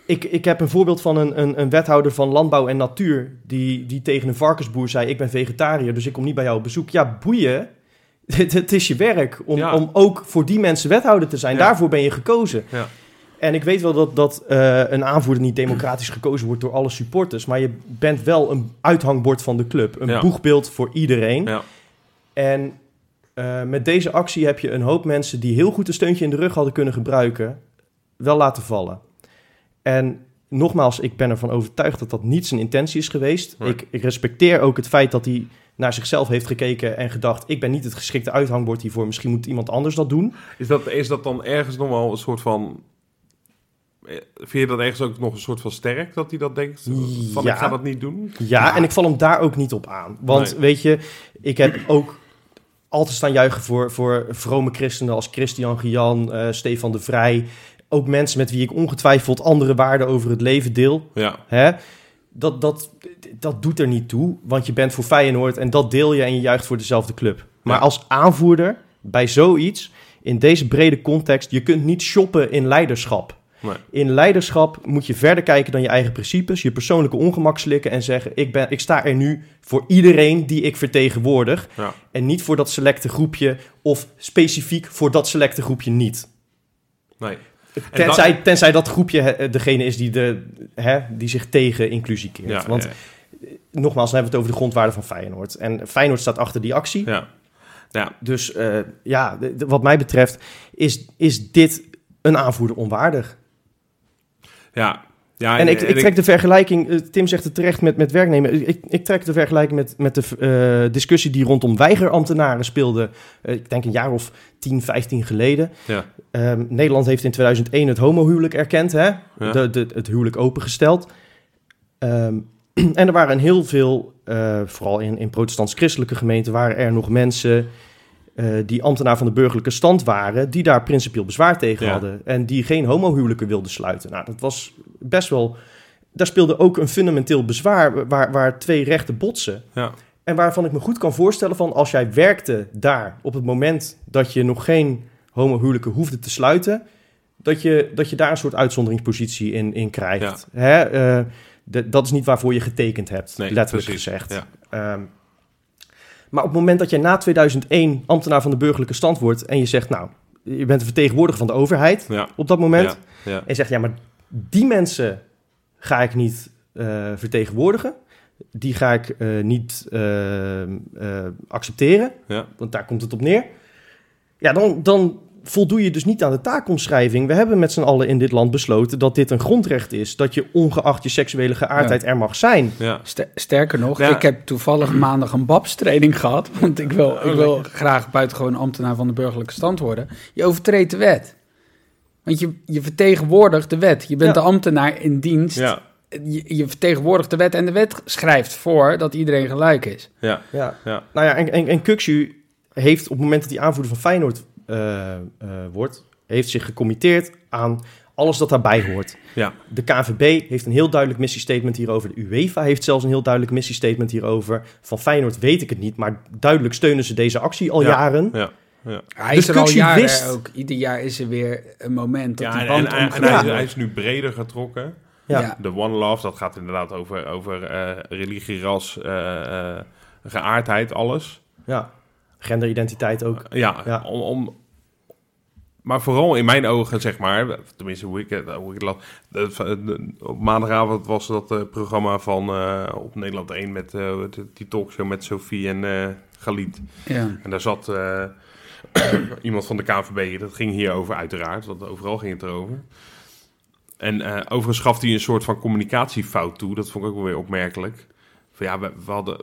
Ik, ik heb een voorbeeld van een, een, een wethouder van landbouw en natuur... Die, die tegen een varkensboer zei... ik ben vegetariër, dus ik kom niet bij jou op bezoek. Ja, boeien. Het, het is je werk om, Ja. om ook voor die mensen wethouder te zijn. Ja. Daarvoor ben je gekozen. Ja. En ik weet wel dat, dat eh, een aanvoerder niet democratisch gekozen wordt door alle supporters. Maar je bent wel een uithangbord van de club. Een boegbeeld voor iedereen. Ja. En eh, met deze actie heb je een hoop mensen die heel goed een steuntje in de rug hadden kunnen gebruiken, wel laten vallen. En nogmaals, ik ben ervan overtuigd dat dat niet zijn intentie is geweest. Nee. Ik, ik respecteer ook het feit dat hij naar zichzelf heeft gekeken en gedacht: ik ben niet het geschikte uithangbord hiervoor. Misschien moet iemand anders dat doen. Is dat, is dat dan ergens nog wel een soort van... eh, Vind je dat ergens ook nog een soort van sterk, dat hij dat denkt? Van, Ja. ik ga dat niet doen? Ja, en ik val hem daar ook niet op aan. Want Nee. weet je, ik heb ook altijd staan juichen voor, voor vrome christenen als Christian Gian, eh, Stefan de Vrij. Ook mensen met wie ik ongetwijfeld andere waarden over het leven deel. Ja, Hè? Dat, dat, dat doet er niet toe, want je bent voor Feyenoord en dat deel je en je juicht voor dezelfde club. Maar Ja. als aanvoerder bij zoiets, in deze brede context, je kunt niet shoppen in leiderschap. nee. In leiderschap moet je verder kijken dan je eigen principes, je persoonlijke ongemak slikken en zeggen: ik, ben, ik sta er nu voor iedereen die ik vertegenwoordig. Ja. En niet voor dat selecte groepje of specifiek voor dat selecte groepje niet. nee. En Tenzij, tenzij dat groepje degene is die, de, hè, die zich tegen inclusie keert. Ja, Want ja, nogmaals, dan hebben we het over de grondwaarden van Feyenoord. En Feyenoord staat achter die actie. ja. Ja, Dus eh, ja, wat mij betreft is, is dit een aanvoerder onwaardig. ja. Ja En ik, ik trek de vergelijking, eh, Tim zegt het terecht met, met werknemen. Ik, ik trek de vergelijking met, met de eh, discussie die rondom weigerambtenaren speelde. eh, ik denk een jaar of 10, 15 geleden. Ja. Ehm, Nederland heeft in 2001 het homohuwelijk erkend, hè? Ja. De, de, het huwelijk opengesteld. Ehm, en er waren heel veel, vooral in, in protestants-christelijke gemeenten, waren er nog mensen eh, die ambtenaar van de burgerlijke stand waren, die daar principieel bezwaar tegen Ja. hadden. En die geen homohuwelijken wilden sluiten. Nou, dat was best wel. Daar speelde ook een fundamenteel bezwaar waar, waar twee rechten botsen. Ja. En waarvan ik me goed kan voorstellen van als jij werkte daar op het moment dat je nog geen homohuwelijken hoefde te sluiten, dat je, dat je daar een soort uitzonderingspositie in, in krijgt. Hè? eh, de- dat is niet waarvoor je getekend hebt, Nee, letterlijk precies, gezegd. ja. Ehm, maar op het moment dat je na 2001 ambtenaar van de burgerlijke stand wordt en je zegt, nou, je bent een vertegenwoordiger van de overheid Ja. op dat moment, Ja. Ja. en je zegt, ja, maar die mensen ga ik niet eh, vertegenwoordigen. Die ga ik eh, niet eh, accepteren. Ja. Want daar komt het op neer. Ja, dan, dan voldoe je dus niet aan de taakomschrijving. We hebben met z'n allen in dit land besloten dat dit een grondrecht is. Dat je ongeacht je seksuele geaardheid er mag zijn. Ja. Sterker nog, Ja. ik heb toevallig maandag een babstraining gehad. Want ik wil, ik wil graag buitengewoon ambtenaar van de burgerlijke stand worden. Je overtreedt de wet. Want je, je vertegenwoordigt de wet. Je bent Ja. de ambtenaar in dienst. Ja. Je, je vertegenwoordigt de wet en de wet schrijft voor dat iedereen gelijk is. Ja. Ja. Ja. Nou ja, en, en, en Kukshu heeft op het moment dat hij aanvoerder van Feyenoord eh, eh, wordt... heeft zich gecommitteerd aan alles dat daarbij hoort. Ja. De KNVB heeft een heel duidelijk missiestatement hierover. De UEFA heeft zelfs een heel duidelijk missiestatement hierover. Van Feyenoord weet ik het niet, maar duidelijk steunen ze deze actie al Ja. jaren. Ja. Ja. Hij Dus is er al Kukshu jaren wist- ook. Ieder jaar is er weer een moment dat Ja, die en, band en, en, en omgedaan hij, is, wordt. hij is nu breder getrokken. Ja. Ja. De One Love, dat gaat inderdaad over, over eh, religie, ras, eh, eh, geaardheid, alles. Ja. Genderidentiteit ook. Ja, Ja. Om, om, maar vooral in mijn ogen, zeg maar, tenminste hoe ik het, hoe ik het las. op maandagavond was dat eh, programma van eh, op Nederland 1 met eh, de- die talkshow met Sophie en eh Galit. Ja. En daar zat eh, iemand van de KNVB, dat ging hierover uiteraard, want overal ging het erover. En eh, overigens gaf hij een soort van communicatiefout toe. Dat vond ik ook wel weer opmerkelijk. Van ja, we, we hadden,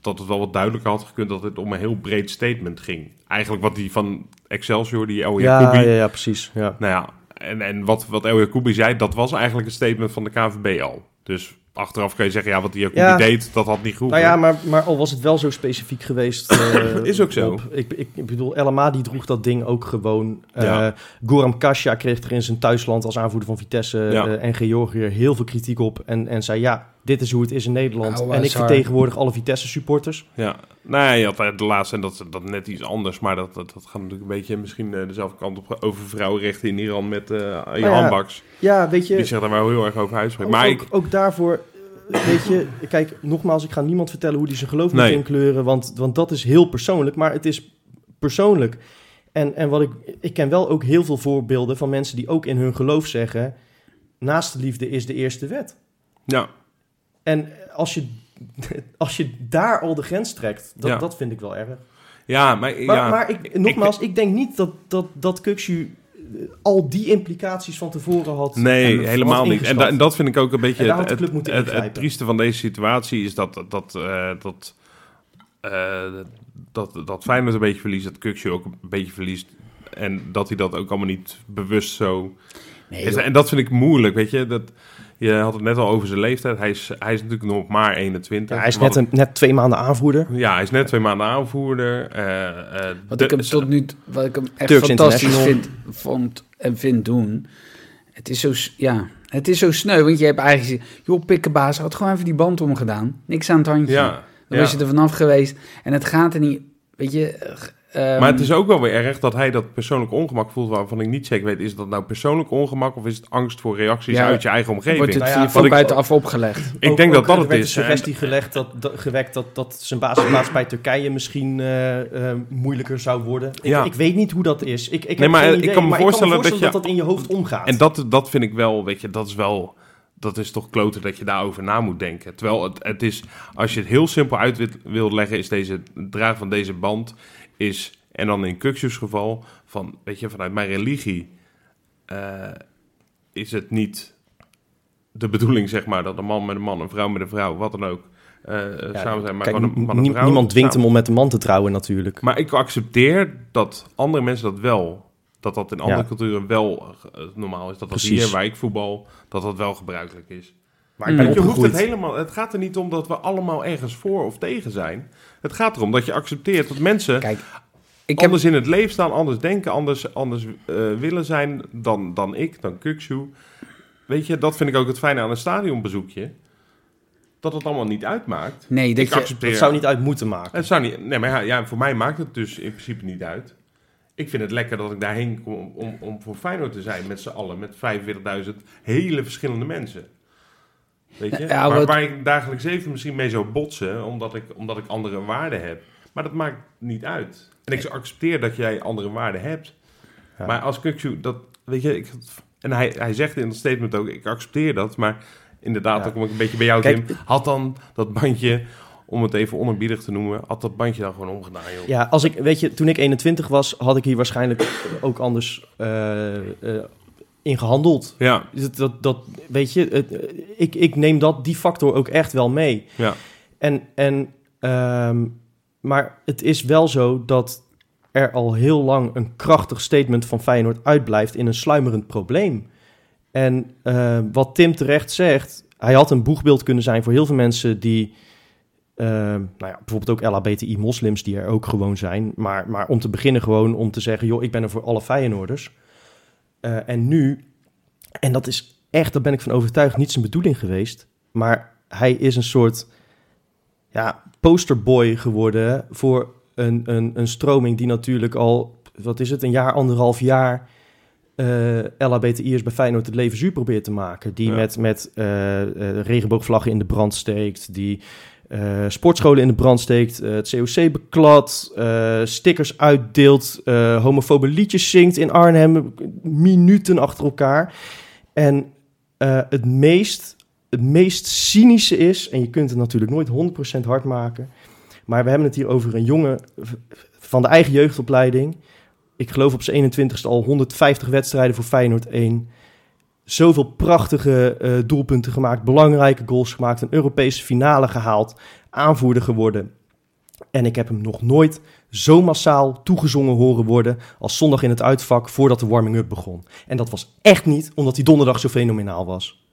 dat het wel wat duidelijker had gekund dat het om een heel breed statement ging. Eigenlijk wat die van Excelsior, die El Ja, Jacoubi... ja, ja, precies. Ja. Nou ja, en, en wat, wat El Jacoubi zei, dat was eigenlijk een statement van de KVB al. Dus achteraf kan je zeggen, ja, wat die Jacoubi Ja. deed, dat had niet goed. Nou ja, maar, maar al was het wel zo specifiek geweest. eh, Is ook zo. Ik, ik, ik bedoel, El die droeg dat ding ook gewoon. Eh Ja. Goram Kasia kreeg er in zijn thuisland als aanvoerder van Vitesse Ja. eh, en Georgië heel veel kritiek op. En, en zei, ja, dit is hoe het is in Nederland. Nou, en ik vertegenwoordig alle Vitesse supporters. Ja, nou ja, je had de laatste en dat, dat net iets anders, maar dat, dat, dat gaat natuurlijk een beetje misschien eh, dezelfde kant op over vrouwenrechten in Iran met eh ja. Baks. Ja, weet je... Die zich daar wel heel erg over uitspreekt. Ook, Maar ook, ik, ook daarvoor, eh, weet je, kijk, nogmaals, ik ga niemand vertellen hoe die zijn geloof moet Nee. inkleuren, want, want dat is heel persoonlijk, maar het is persoonlijk. En, en wat ik, ik ken wel ook heel veel voorbeelden van mensen die ook in hun geloof zeggen, naast de liefde is de eerste wet. ja, En als je, als je daar al de grens trekt, dat, Ja. dat vind ik wel erg. ja, maar, Maar, ja, maar ik, nogmaals, ik, denk niet dat, dat, dat Kukshu eh, al die implicaties van tevoren had. Nee, helemaal niet. En, ingeschat. da- en dat vind ik ook een beetje En daar het, had de club het, het, trieste van deze situatie is dat dat, eh, dat, eh, dat, dat Feyenoord een beetje verliest, dat Kuksje ook een beetje verliest. En dat hij dat ook allemaal niet bewust zo... Nee. En dat vind ik moeilijk, weet je. Dat, je had het net al over zijn leeftijd. Hij is, hij is natuurlijk nog maar 21. Ja, hij is net, een, net twee maanden aanvoerder. Ja, hij is net twee maanden aanvoerder. eh, eh, Wat de- ik hem tot nu, wat ik hem echt Turks fantastisch vind, vond en vind doen. Het is zo, ja, het is zo sneu, want je hebt eigenlijk joh, pikkenbaas, had gewoon even die band omgedaan. Niks aan het handje. Ja, Dan ja. was je er vanaf geweest. En het gaat er niet, weet je. Eh, ehm, Maar het is ook wel weer erg dat hij dat persoonlijk ongemak voelt, waarvan ik niet zeker weet, is dat nou persoonlijk ongemak of is het angst voor reacties Ja, uit je eigen omgeving? wordt het Nou ja, van ik- buitenaf opgelegd. ik Ook- denk ook dat dat er het werd is. de suggestie gelegd dat, dat, gewekt dat, dat zijn basisplaats bij Turkije misschien eh, eh, moeilijker zou worden. Ik, Ja. ik weet niet hoe dat is. Ik, ik Nee, heb maar geen ik kan me maar voorstellen dat dat je- dat in je hoofd omgaat. En dat, dat vind ik wel, weet je, dat is wel, dat is toch kloten dat je daarover na moet denken. Terwijl het, het is, als je het heel simpel uit wil, wil leggen, is deze het dragen van deze band, is, en dan in Kuksjes geval, van, weet je, vanuit mijn religie, eh, is het niet de bedoeling, zeg maar, dat een man met een man, een vrouw met een vrouw, wat dan ook, eh, samen zijn. Maar Kijk, een man en vrouw niemand dwingt samen. hem om met een man te trouwen natuurlijk. Maar ik accepteer dat andere mensen dat wel. Dat dat in andere Ja. culturen wel eh, normaal is. Dat dat Precies. hier waar ik voetbal, dat dat wel gebruikelijk is. Maar ik ik ben je hoeft opgegroeid. het helemaal. Het gaat er niet om dat we allemaal ergens voor of tegen zijn. Het gaat erom dat je accepteert dat mensen Kijk, ik heb, anders in het leven staan, anders denken, anders, anders eh, willen zijn dan, dan ik, dan Kukshu. Weet je, dat vind ik ook het fijne aan een stadionbezoekje. Dat het allemaal niet uitmaakt. nee, dat ik je, accepteer. Dat zou niet uit moeten maken. Het zou niet. Nee, maar ja, ja, voor mij maakt het dus in principe niet uit. Ik vind het lekker dat ik daarheen kom om, om, om voor Feyenoord te zijn met z'n allen, met 45.000 hele verschillende mensen. Weet je? Ja, waar, wat- waar ik dagelijks even misschien mee zou botsen, omdat ik, omdat ik andere waarden heb. Maar dat maakt niet uit. En ik accepteer dat jij andere waarden hebt. Ja. Maar als Kukshu, dat weet je, ik, en hij, hij zegt in het statement ook, ik accepteer dat, maar inderdaad, Ja. dan kom ik een beetje bij jou, Kijk, Tim. Had dan dat bandje, om het even onerbiedig te noemen, had dat bandje dan gewoon omgedaan, joh. Ja, als ik, weet je, toen ik 21 was, had ik hier waarschijnlijk ook anders eh, eh, in gehandeld. Ja, Dat, dat, dat weet je, het, ik, ik neem dat, die factor ook echt wel mee. ja. En, en, ehm, maar het is wel zo dat er al heel lang een krachtig statement van Feyenoord uitblijft in een sluimerend probleem. En eh, wat Tim terecht zegt, hij had een boegbeeld kunnen zijn voor heel veel mensen die, eh, nou ja, bijvoorbeeld ook LHBTI-moslims die er ook gewoon zijn. Maar, maar om te beginnen gewoon om te zeggen, joh, ik ben er voor alle Feyenoorders. Eh, en nu, en dat is echt, daar ben ik van overtuigd, niet zijn bedoeling geweest. Maar hij is een soort ja, posterboy geworden voor een, een, een stroming die natuurlijk al, wat is het, een jaar, anderhalf jaar eh LHBTI'ers bij Feyenoord het leven zuur probeert te maken. Die Ja. met, met eh, regenboogvlaggen in de brand steekt, die eh, sportscholen in de brand steekt, eh, het COC beklad, eh, stickers uitdeelt, homofobe liedjes zingt in Arnhem, minuten achter elkaar. En het meest het meest cynische is, en je kunt het natuurlijk nooit 100% hard maken, maar we hebben het hier over een jongen van de eigen jeugdopleiding. Ik geloof op zijn 21ste al 150 wedstrijden voor Feyenoord 1. Zoveel prachtige eh, doelpunten gemaakt, belangrijke goals gemaakt, een Europese finale gehaald, aanvoerder geworden. En ik heb hem nog nooit zo massaal toegezongen horen worden als zondag in het uitvak voordat de warming-up begon. En dat was echt niet omdat hij donderdag zo fenomenaal was.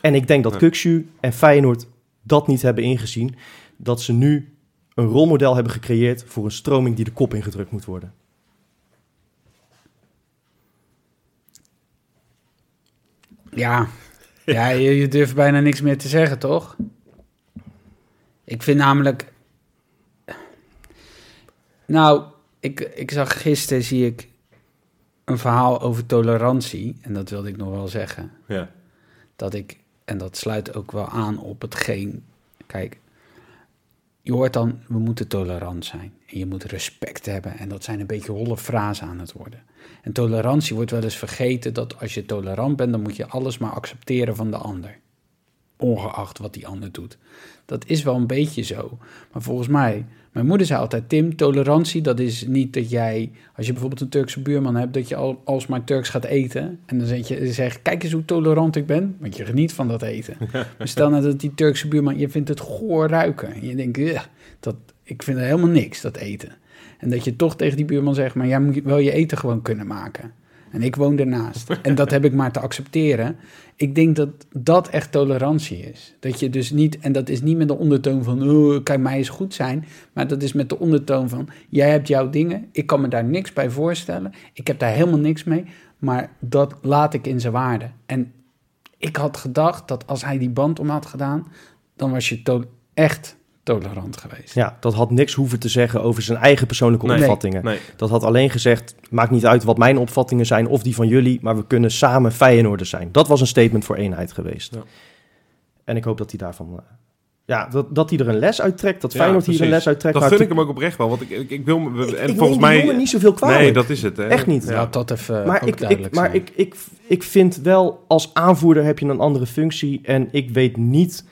En ik denk dat. Kukshu en Feyenoord dat niet hebben ingezien. Dat ze nu een rolmodel hebben gecreëerd voor een stroming die de kop ingedrukt moet worden. Ja, ja je, je durft bijna niks meer te zeggen, toch? Ik vind namelijk... Nou, ik, ik zag gisteren, zie ik, een verhaal over tolerantie. En dat wilde ik nog wel zeggen. Ja. Dat ik, en dat sluit ook wel aan op hetgeen... Kijk, je hoort dan, we moeten tolerant zijn. En je moet respect hebben. En dat zijn een beetje holle frasen aan het worden. En tolerantie wordt wel eens vergeten dat als je tolerant bent, dan moet je alles maar accepteren van de ander. Ongeacht wat die ander doet. Dat is wel een beetje zo. Maar volgens mij, mijn moeder zei altijd: Tim, tolerantie, dat is niet dat jij, als je bijvoorbeeld een Turkse buurman hebt, dat je al, alsmaar Turks gaat eten. En dan zeg je, zeg, kijk eens hoe tolerant ik ben, want je geniet van dat eten. maar stel nou dat die Turkse buurman, je vindt het goor ruiken. En je denkt, "Ugh, dat, ik vind het helemaal niks, dat eten. En dat je toch tegen die buurman zegt, maar jij moet wel je eten gewoon kunnen maken. En ik woon ernaast. En dat heb ik maar te accepteren. Ik denk dat dat echt tolerantie is. Dat je dus niet, en dat is niet met de ondertoon van, oh, kan mij eens goed zijn. Maar dat is met de ondertoon van, jij hebt jouw dingen. Ik kan me daar niks bij voorstellen. Ik heb daar helemaal niks mee. Maar dat laat ik in zijn waarde. En ik had gedacht dat als hij die band om had gedaan, dan was je echt tolerant geweest. Ja, dat had niks hoeven te zeggen over zijn eigen persoonlijke Nee. opvattingen. Nee. Dat had alleen gezegd, maakt niet uit wat mijn opvattingen zijn of die van jullie, maar we kunnen samen Feyenoorders zijn. Dat was een statement voor eenheid geweest. Ja. En ik hoop dat hij daarvan, eh, ja, dat, dat hij er een les uit trekt, dat Ja, Feyenoord hier een les uit trekt. Dat gun ik hem ook oprecht wel, want ik, ik, ik wil... ik, en ik volgens mij... jongen niet zoveel kwalijk. Nee, dat is het, hè? Echt niet. Ja. Dat even maar ook ik, ik, duidelijk maar ik, ik, ik vind wel, als aanvoerder heb je een andere functie. En ik weet niet...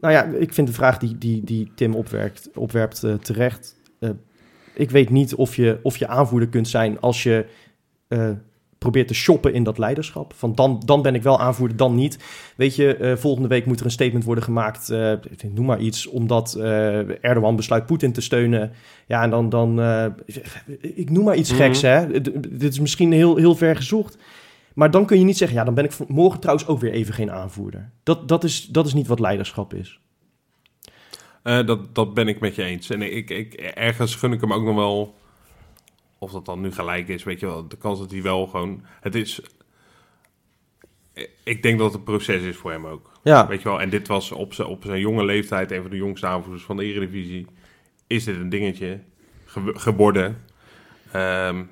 Nou ja, ik vind de vraag die, die, die Tim opwerkt, opwerpt eh, terecht. Eh, ik weet niet of je, of je aanvoerder kunt zijn als je eh, probeert te shoppen in dat leiderschap. Van dan, dan ben ik wel aanvoerder, dan niet. Weet je, volgende week moet er een statement worden gemaakt. noem maar iets, omdat Erdogan besluit Poetin te steunen. Ja, en dan, dan ik noem maar iets Mhm. geks, hè. D- Dit is misschien heel, heel ver gezocht. Maar dan kun je niet zeggen, ja, dan ben ik morgen trouwens ook weer even geen aanvoerder. Dat, dat, is, dat is niet wat leiderschap is. Eh, dat, dat ben ik met je eens. En ik, ik, ergens gun ik hem ook nog wel... Of dat dan nu gelijk is, weet je wel. De kans dat hij wel gewoon... Het is... Ik denk dat het een proces is voor hem ook. Ja, Weet je wel, en dit was op zijn, op zijn jonge leeftijd een van de jongste aanvoerders van de Eredivisie. Is dit een dingetje ge- geworden? Ehm,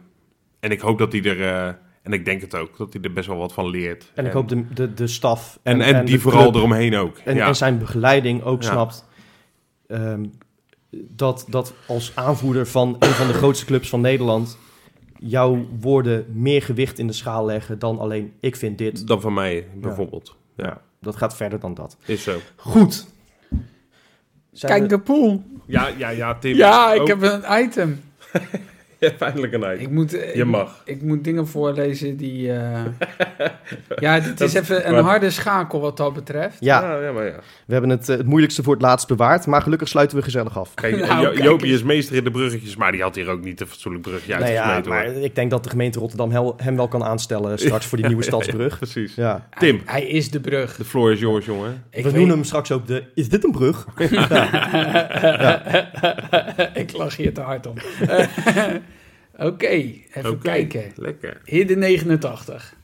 en ik hoop dat hij er, eh, en ik denk het ook, dat hij er best wel wat van leert. en ik hoop de, de, de staf en, en, die vooral club eromheen ook. en, ja. en zijn begeleiding ook Ja. snapt... ehm, dat, dat als aanvoerder van een van de grootste clubs van Nederland... jouw woorden meer gewicht in de schaal leggen dan alleen ik vind dit. Dan van mij bijvoorbeeld. Ja, Ja, dat gaat verder dan dat. is zo. Goed. Zijn Kijk, we- de pool. Ja, ja, ja, Tim. Ja, ik ook. heb een item. Eindelijk een uit. Ik moet, eh, Je ik, mag. ik moet dingen voorlezen die... eh, ja, dit is Dat- even een maar- harde schakel wat dat betreft. ja, ja, ja, maar ja. we hebben het, eh, het moeilijkste voor het laatst bewaard, maar gelukkig sluiten we gezellig af. Kijk, Nou, Jo- kijk Joopie eens. is meester in de bruggetjes, maar die had hier ook niet een fatsoenlijk bruggetje Nee, ja, maar hoor. ik denk dat de gemeente Rotterdam hem wel kan aanstellen straks voor die nieuwe stadsbrug. Precies. Ja. Tim, Hij, hij is de brug. de floor is yours, jongen. Ik we weet- noemen hem straks ook de... Is dit een brug? ik lach hier te hard om. Oké, even kijken. Lekker. Hidden 89.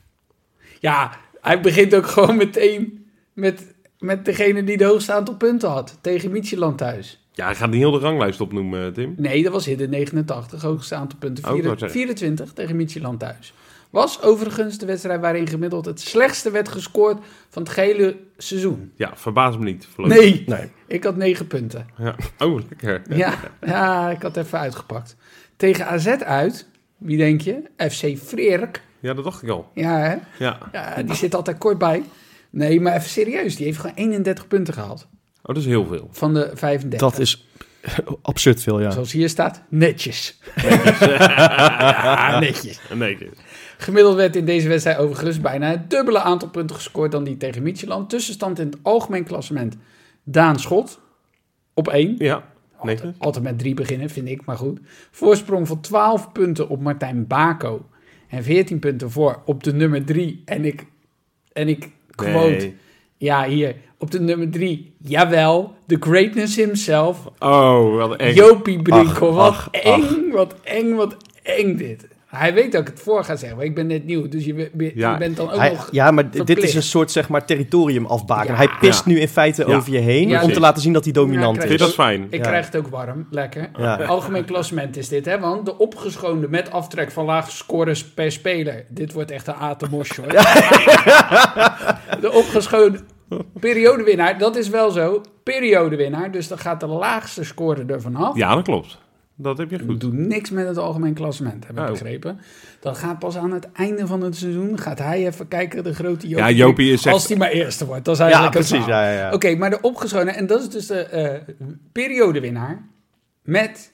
Ja, hij begint ook gewoon meteen met, met degene die de hoogste aantal punten had. Tegen Micheland thuis. Ja, hij gaat niet heel de ranglijst opnoemen, Tim. Nee, dat was Hidden 89. Hoogste aantal punten. Oh, ik Vier- wou zeggen. 24 tegen Micheland thuis. Was overigens de wedstrijd waarin gemiddeld het slechtste werd gescoord van het gehele seizoen. Ja, verbaas me niet. Nee, Nee. ik had 9 punten. Ja. Oh, lekker. Ja, ja, ik had even uitgepakt. Tegen AZ uit, wie denk je? FC Freerk. Ja, dat dacht ik al. Ja, hè? Ja. ja, die zit altijd kort bij. Nee, maar even serieus, die heeft gewoon 31 punten gehaald. Oh, dat is heel veel. Van de 35. Dat is absurd veel, ja. Zoals hier staat, netjes. ja, netjes. Dit- Gemiddeld werd in deze wedstrijd overigens bijna het dubbele aantal punten gescoord dan die tegen Midtjylland. Tussenstand in het algemeen klassement. Daan Schot op 1. Ja, netjes. Altijd met 3 beginnen, vind ik, maar goed. Voorsprong van 12 punten op Martijn Bako. En 14 punten voor op de nummer 3. En ik, en ik quote, Nee. ja hier, op de nummer 3. Jawel, the greatness himself. Oh, wat eng. Jopie Brinkel, Ach, wat ach, eng, wat eng, wat eng dit. Hij weet dat ik het voor ga zeggen, maar ik ben net nieuw. Dus je, be- je Ja. bent dan ook Hij- nog... ja, maar dit is een soort zeg maar territorium afbaken. Ja. hij pist Ja. nu in feite Ja. over je heen Ja, om te laten zien dat hij dominant Ja, Vind je is. dat fijn? Ik Ja. krijg het ook warm, lekker. Ja. Algemeen klassement is dit, hè? Want de opgeschoonde met aftrek van laag scores per speler. Dit wordt echt een atemos, hoor. de opgeschoonde periodewinnaar, dat is wel zo. Periodewinnaar, dus dan gaat de laagste score er vanaf. Ja, dat klopt. Dat heb je goed. doet niks met het algemeen klassement, heb ik Oh. begrepen. Dat gaat pas aan het einde van het seizoen. Gaat hij even kijken, de grote Jopie. Ja, Jopie is echt- Als hij maar eerste wordt. Dat is Ja, eigenlijk het precies. Ja, ja, ja. Oké, maar de opgeschonen, en dat is dus de eh, periodewinnaar. Met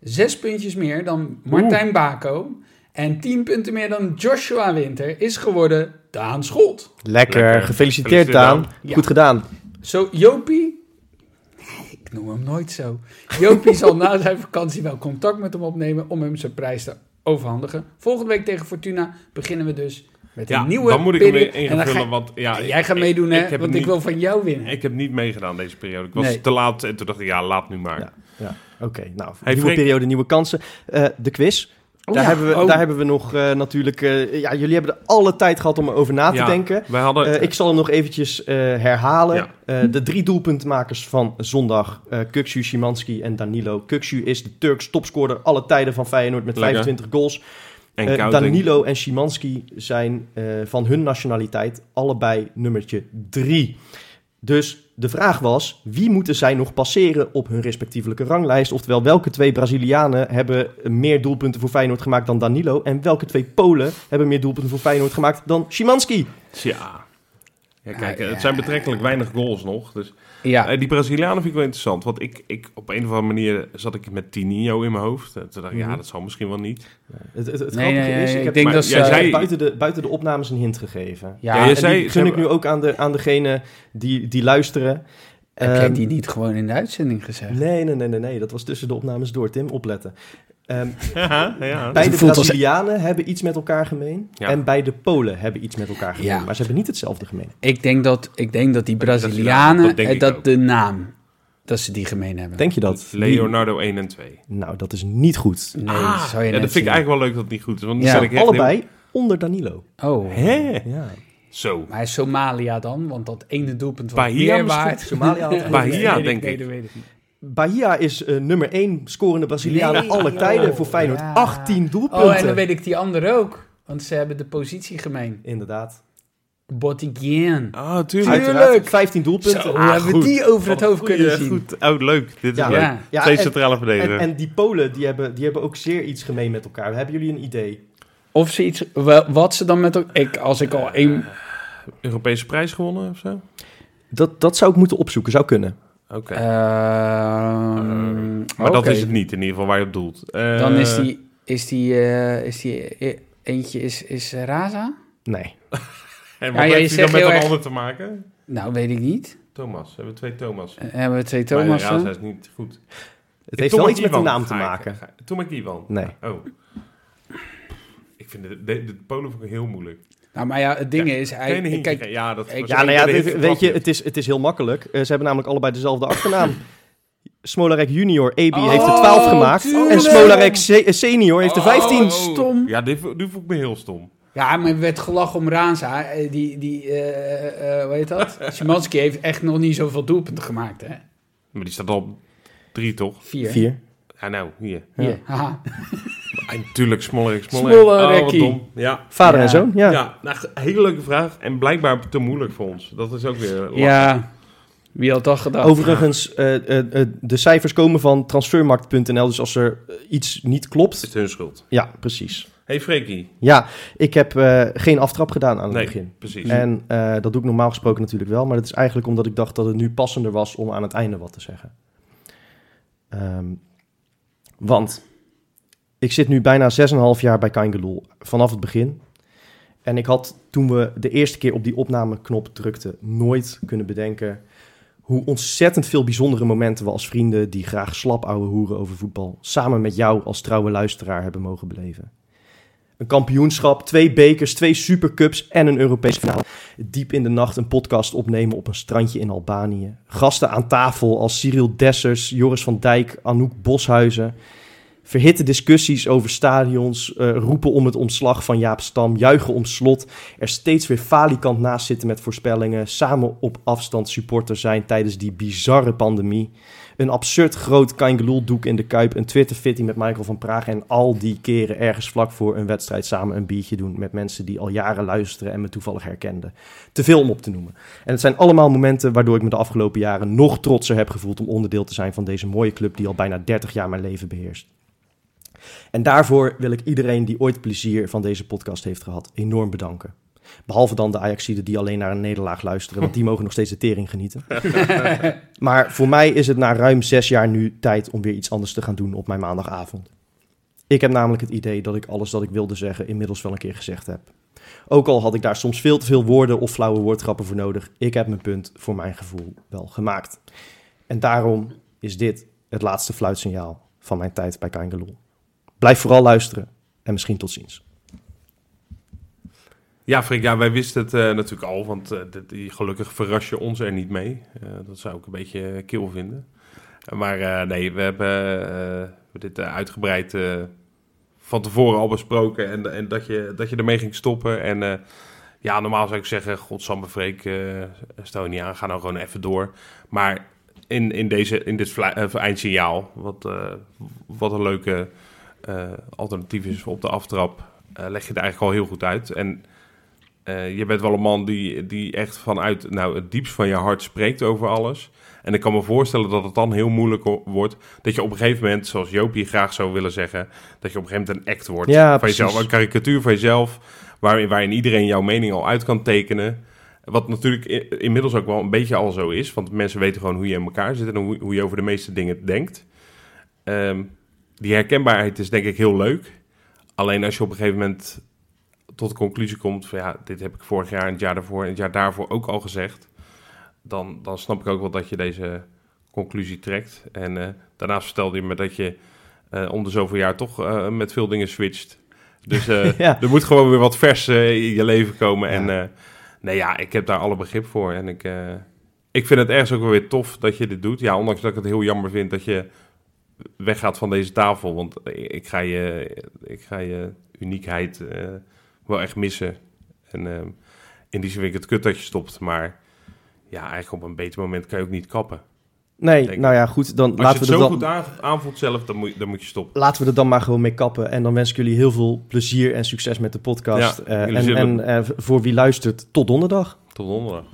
zes puntjes meer dan Martijn Bako. En tien punten meer dan Joshua Winter is geworden Daan Scholt. Lekker. Lekker. Gefeliciteerd, Gefeliciteerd, Daan. Ja. Goed gedaan. Zo, Jopie. Ik noem hem nooit zo. Jopie zal na zijn vakantie wel contact met hem opnemen om hem zijn prijs te overhandigen. Volgende week tegen Fortuna beginnen we dus met Ja, een nieuwe dan moet ik hem periode. weer invullen, ga- want ja, jij gaat ik- meedoen, hè? want ik wil van jou winnen. Ik heb niet meegedaan deze periode. Ik was Nee. te laat en toen dacht ik, ja, laat nu maar. Ja. Ja. Oké, nou, Hey, nieuwe periode, nieuwe kansen. Eh, de quiz. Oh, daar, ja. hebben we, Oh. daar hebben we nog eh, natuurlijk... eh, ja, jullie hebben er alle tijd gehad om erover na te Ja, denken. Wij hadden... Eh, ik zal hem nog eventjes herhalen. Ja. De drie doelpuntenmakers van zondag. Kuksu, Szymanski en Danilo. Kuksu is de Turks topscorer alle tijden van Feyenoord met Lekker. 25 goals. en. Danilo en Szymanski zijn van hun nationaliteit allebei nummertje 3. Dus de vraag was, wie moeten zij nog passeren op hun respectievelijke ranglijst? Oftewel, welke twee Brazilianen hebben meer doelpunten voor Feyenoord gemaakt dan Danilo? En welke twee Polen hebben meer doelpunten voor Feyenoord gemaakt dan Szymanski? Tja. Ja, kijk, Ah, ja. het zijn betrekkelijk weinig goals nog. Dus, Ja, eh, die Brazilianen vind ik wel interessant. Want ik, ik, op een of andere manier zat ik met Tininho in mijn hoofd. En toen dacht ik, ja, Mhm. dat zal misschien wel niet. Het, het, het Nee, grappige nee, is, nee, ik ik heb denk maar dat jij ze... zei- buiten, de, buiten de opnames een hint gegeven. ja, Ja, je En zei- gun ik nu ook aan, de, aan degene die, die luisteren. heb jij Ehm, die niet gewoon in de uitzending gezegd? Nee, nee, nee, nee, nee. Dat was tussen de opnames door. Tim, opletten. Ehm, Ja, ja. beide als- Brazilianen hebben iets met elkaar gemeen. Ja. En beide Polen hebben iets met elkaar gemeen. Ja. Maar ze hebben niet hetzelfde gemeen. Ik denk dat, ik denk dat die Brazilianen, dat eh, dat de naam, dat ze die gemeen hebben. Denk je dat? Leonardo 1 en 2. Nou, dat is niet goed. Nee, Ah, zou je ja, dat vind ik eigenlijk wel leuk dat het niet goed is. Want Ja, ik Allebei onder Danilo. Oh, Hè? Ja. Zo. maar Somalia dan? Want dat ene doelpunt was Bahia meer waard. Somalia er- Bahia, Nee, denk nee, ik. dat weet ik niet. Bahia is eh, nummer 1 scorende Braziliaan Nee, alle joh. tijden voor Feyenoord. Ja. 18 doelpunten. Oh, en dan weet ik die andere ook. Want ze hebben de positie gemeen. Inderdaad. Bottigien. Ah, tuurlijk. Tuurlijk. Uiteraard 15 doelpunten. Zo, Ah, hebben we goed. die over het hoofd kunnen zien? Goed. Oh, leuk. Dit is Ja. leuk. Ja. Ja, Twee en- centrale En, verdedigers. en die Polen, die hebben, die hebben ook zeer iets gemeen met elkaar. Hebben jullie een idee? Of ze iets, wel- wat ze dan met elkaar... Ik, als ik al één... Europese prijs gewonnen of zo? Dat, dat zou ik moeten opzoeken, zou kunnen. Oké. Ehm, maar dat is het niet, in ieder geval waar je op doelt. Eh, Dan is die... Is die, eh, is die eh, eentje is, is eh, Raza? Nee. En wat Ja, heeft hij zegt dan met een erg- ander te maken? Nou, weet ik niet. Thomas. We hebben twee Thomas. Eh, hebben we twee Maar Thomas? Raza is niet goed. Het heeft wel iets met de naam te ik- maken. ga- Thomas Ivan. Nee. Oh. Ik vind de, de, de Polen vond ik heel moeilijk. Nou, maar ja, het ding is... Hij, hintje kijk, ja, dat ik- Ja, nou ja, de dit- weet je, het is, het is heel makkelijk. Eh, ze hebben namelijk allebei dezelfde achternaam. Smolarek junior, AB Oh, heeft er 12 gemaakt. tuurlijk. En Smolarek se- senior heeft er 15. Oh, Stom. Ja, dit, vo- dit vond ik me heel stom. Ja, maar er werd gelachen om Raza. Eh, Die, die eh, eh, hoe heet dat? Szymanski heeft echt nog niet zoveel doelpunten gemaakt, hè? Maar die staat al op drie, toch? Vier. 4. Ja, nou, hier. Hier, haha. En natuurlijk, Smollerik, Smollerik. Smollerekkie. Oh, wat dom. Ja. Vader Ja. en zoon, ja. Ja, nou, hele leuke vraag. En blijkbaar te moeilijk voor ons. Dat is ook weer lachen. Ja, wie had dat gedacht? Overigens, eh, eh, eh, de cijfers komen van transfermarkt.nl. Dus als er iets niet Het klopt... is hun schuld. Ja, precies. hey, Freekie. Ja, ik heb eh, geen aftrap gedaan aan het Nee, begin. precies. En eh, dat doe ik normaal gesproken natuurlijk wel. Maar dat is eigenlijk omdat ik dacht dat het nu passender was om aan het einde wat te zeggen. Ehm, want ik zit nu bijna 6,5 jaar bij Kaingeloel. Vanaf het begin. En ik had toen we de eerste keer op die opnameknop drukten, nooit kunnen bedenken hoe ontzettend veel bijzondere momenten we als vrienden die graag slap ouwe hoeren over voetbal, samen met jou als trouwe luisteraar hebben mogen beleven. Een kampioenschap, twee bekers, twee supercups en een Europese finale. Diep in de nacht een podcast opnemen op een strandje in Albanië. Gasten aan tafel als Cyril Dessers, Joris van Dijk, Anouk Boshuizen. Verhitte discussies over stadions, eh, roepen om het ontslag van Jaap Stam, juichen om slot. Er steeds weer falikant naast zitten met voorspellingen. Samen op afstand supporter zijn tijdens die bizarre pandemie. Een absurd groot doek in de Kuip. Een Twitter-fitty met Michael van Praag. En al die keren ergens vlak voor een wedstrijd samen een biertje doen. Met mensen die al jaren luisteren en me toevallig herkenden. Te veel om op te noemen. En het zijn allemaal momenten waardoor ik me de afgelopen jaren nog trotser heb gevoeld om onderdeel te zijn van deze mooie club die al bijna 30 jaar mijn leven beheerst. En daarvoor wil ik iedereen die ooit plezier van deze podcast heeft gehad enorm bedanken. Behalve dan de Ajaxiden die alleen naar een nederlaag luisteren, want die mogen nog steeds de tering genieten. maar voor mij is het na ruim zes jaar nu tijd om weer iets anders te gaan doen op mijn maandagavond. Ik heb namelijk het idee dat ik alles dat ik wilde zeggen inmiddels wel een keer gezegd heb. Ook al had ik daar soms veel te veel woorden of flauwe woordgrappen voor nodig, ik heb mijn punt voor mijn gevoel wel gemaakt. En daarom is dit het laatste fluitsignaal van mijn tijd bij Kangaloo. Blijf vooral luisteren en misschien tot ziens. Ja, Freek, ja, wij wisten het uh, natuurlijk al, want uh, dit, gelukkig verras je ons er niet mee. Uh, dat zou ik een beetje kil vinden. Maar nee, we hebben dit uitgebreid van tevoren al besproken en, en dat, je, dat je ermee ging stoppen. En ja, normaal zou ik zeggen, godsamme Freek, stel je niet aan, ga nou gewoon even door. Maar in, in, deze, in dit eindsignaal, wat, wat een leuke alternatief is op de aftrap, leg je het eigenlijk al heel goed uit. En uh, je bent wel een man die, die echt vanuit nou, het diepst van je hart spreekt over alles. En ik kan me voorstellen dat het dan heel moeilijk wordt. Dat je op een gegeven moment, zoals Jopie graag zou willen zeggen, dat je op een gegeven moment een act wordt ja, van jezelf. Een karikatuur van jezelf, waarin, waarin iedereen jouw mening al uit kan tekenen. Wat natuurlijk inmiddels ook wel een beetje al zo is. Want mensen weten gewoon hoe je in elkaar zit en hoe, hoe je over de meeste dingen denkt. Um, die herkenbaarheid is denk ik heel leuk. Alleen als je op een gegeven moment tot de conclusie komt van ja, dit heb ik vorig jaar en het jaar daarvoor en het jaar daarvoor ook al gezegd, dan, dan snap ik ook wel dat je deze conclusie trekt. En uh, daarnaast vertelde je me dat je uh, om de zoveel jaar toch uh, met veel dingen switcht. Dus ja. er moet gewoon weer wat vers in je leven komen. Ja. En nee ja, ik heb daar alle begrip voor. En ik, ik vind het ergens ook wel weer tof dat je dit doet. Ja, ondanks dat ik het heel jammer vind dat je weggaat van deze tafel. Want ik ga je, ik ga je uniekheid wel echt missen. En uh, in die zin vind ik het kut dat je stopt. Maar ja, eigenlijk op een beter moment kan je ook niet kappen. Nee, nou ja, goed. Dan Als laten je we het er zo dan, goed aanvoelt zelf, dan moet, je, dan moet je stoppen. laten we er dan maar gewoon mee kappen. En dan wens ik jullie heel veel plezier en succes met de podcast. Ja, Eh, en en eh, voor wie luistert, tot donderdag. Tot donderdag.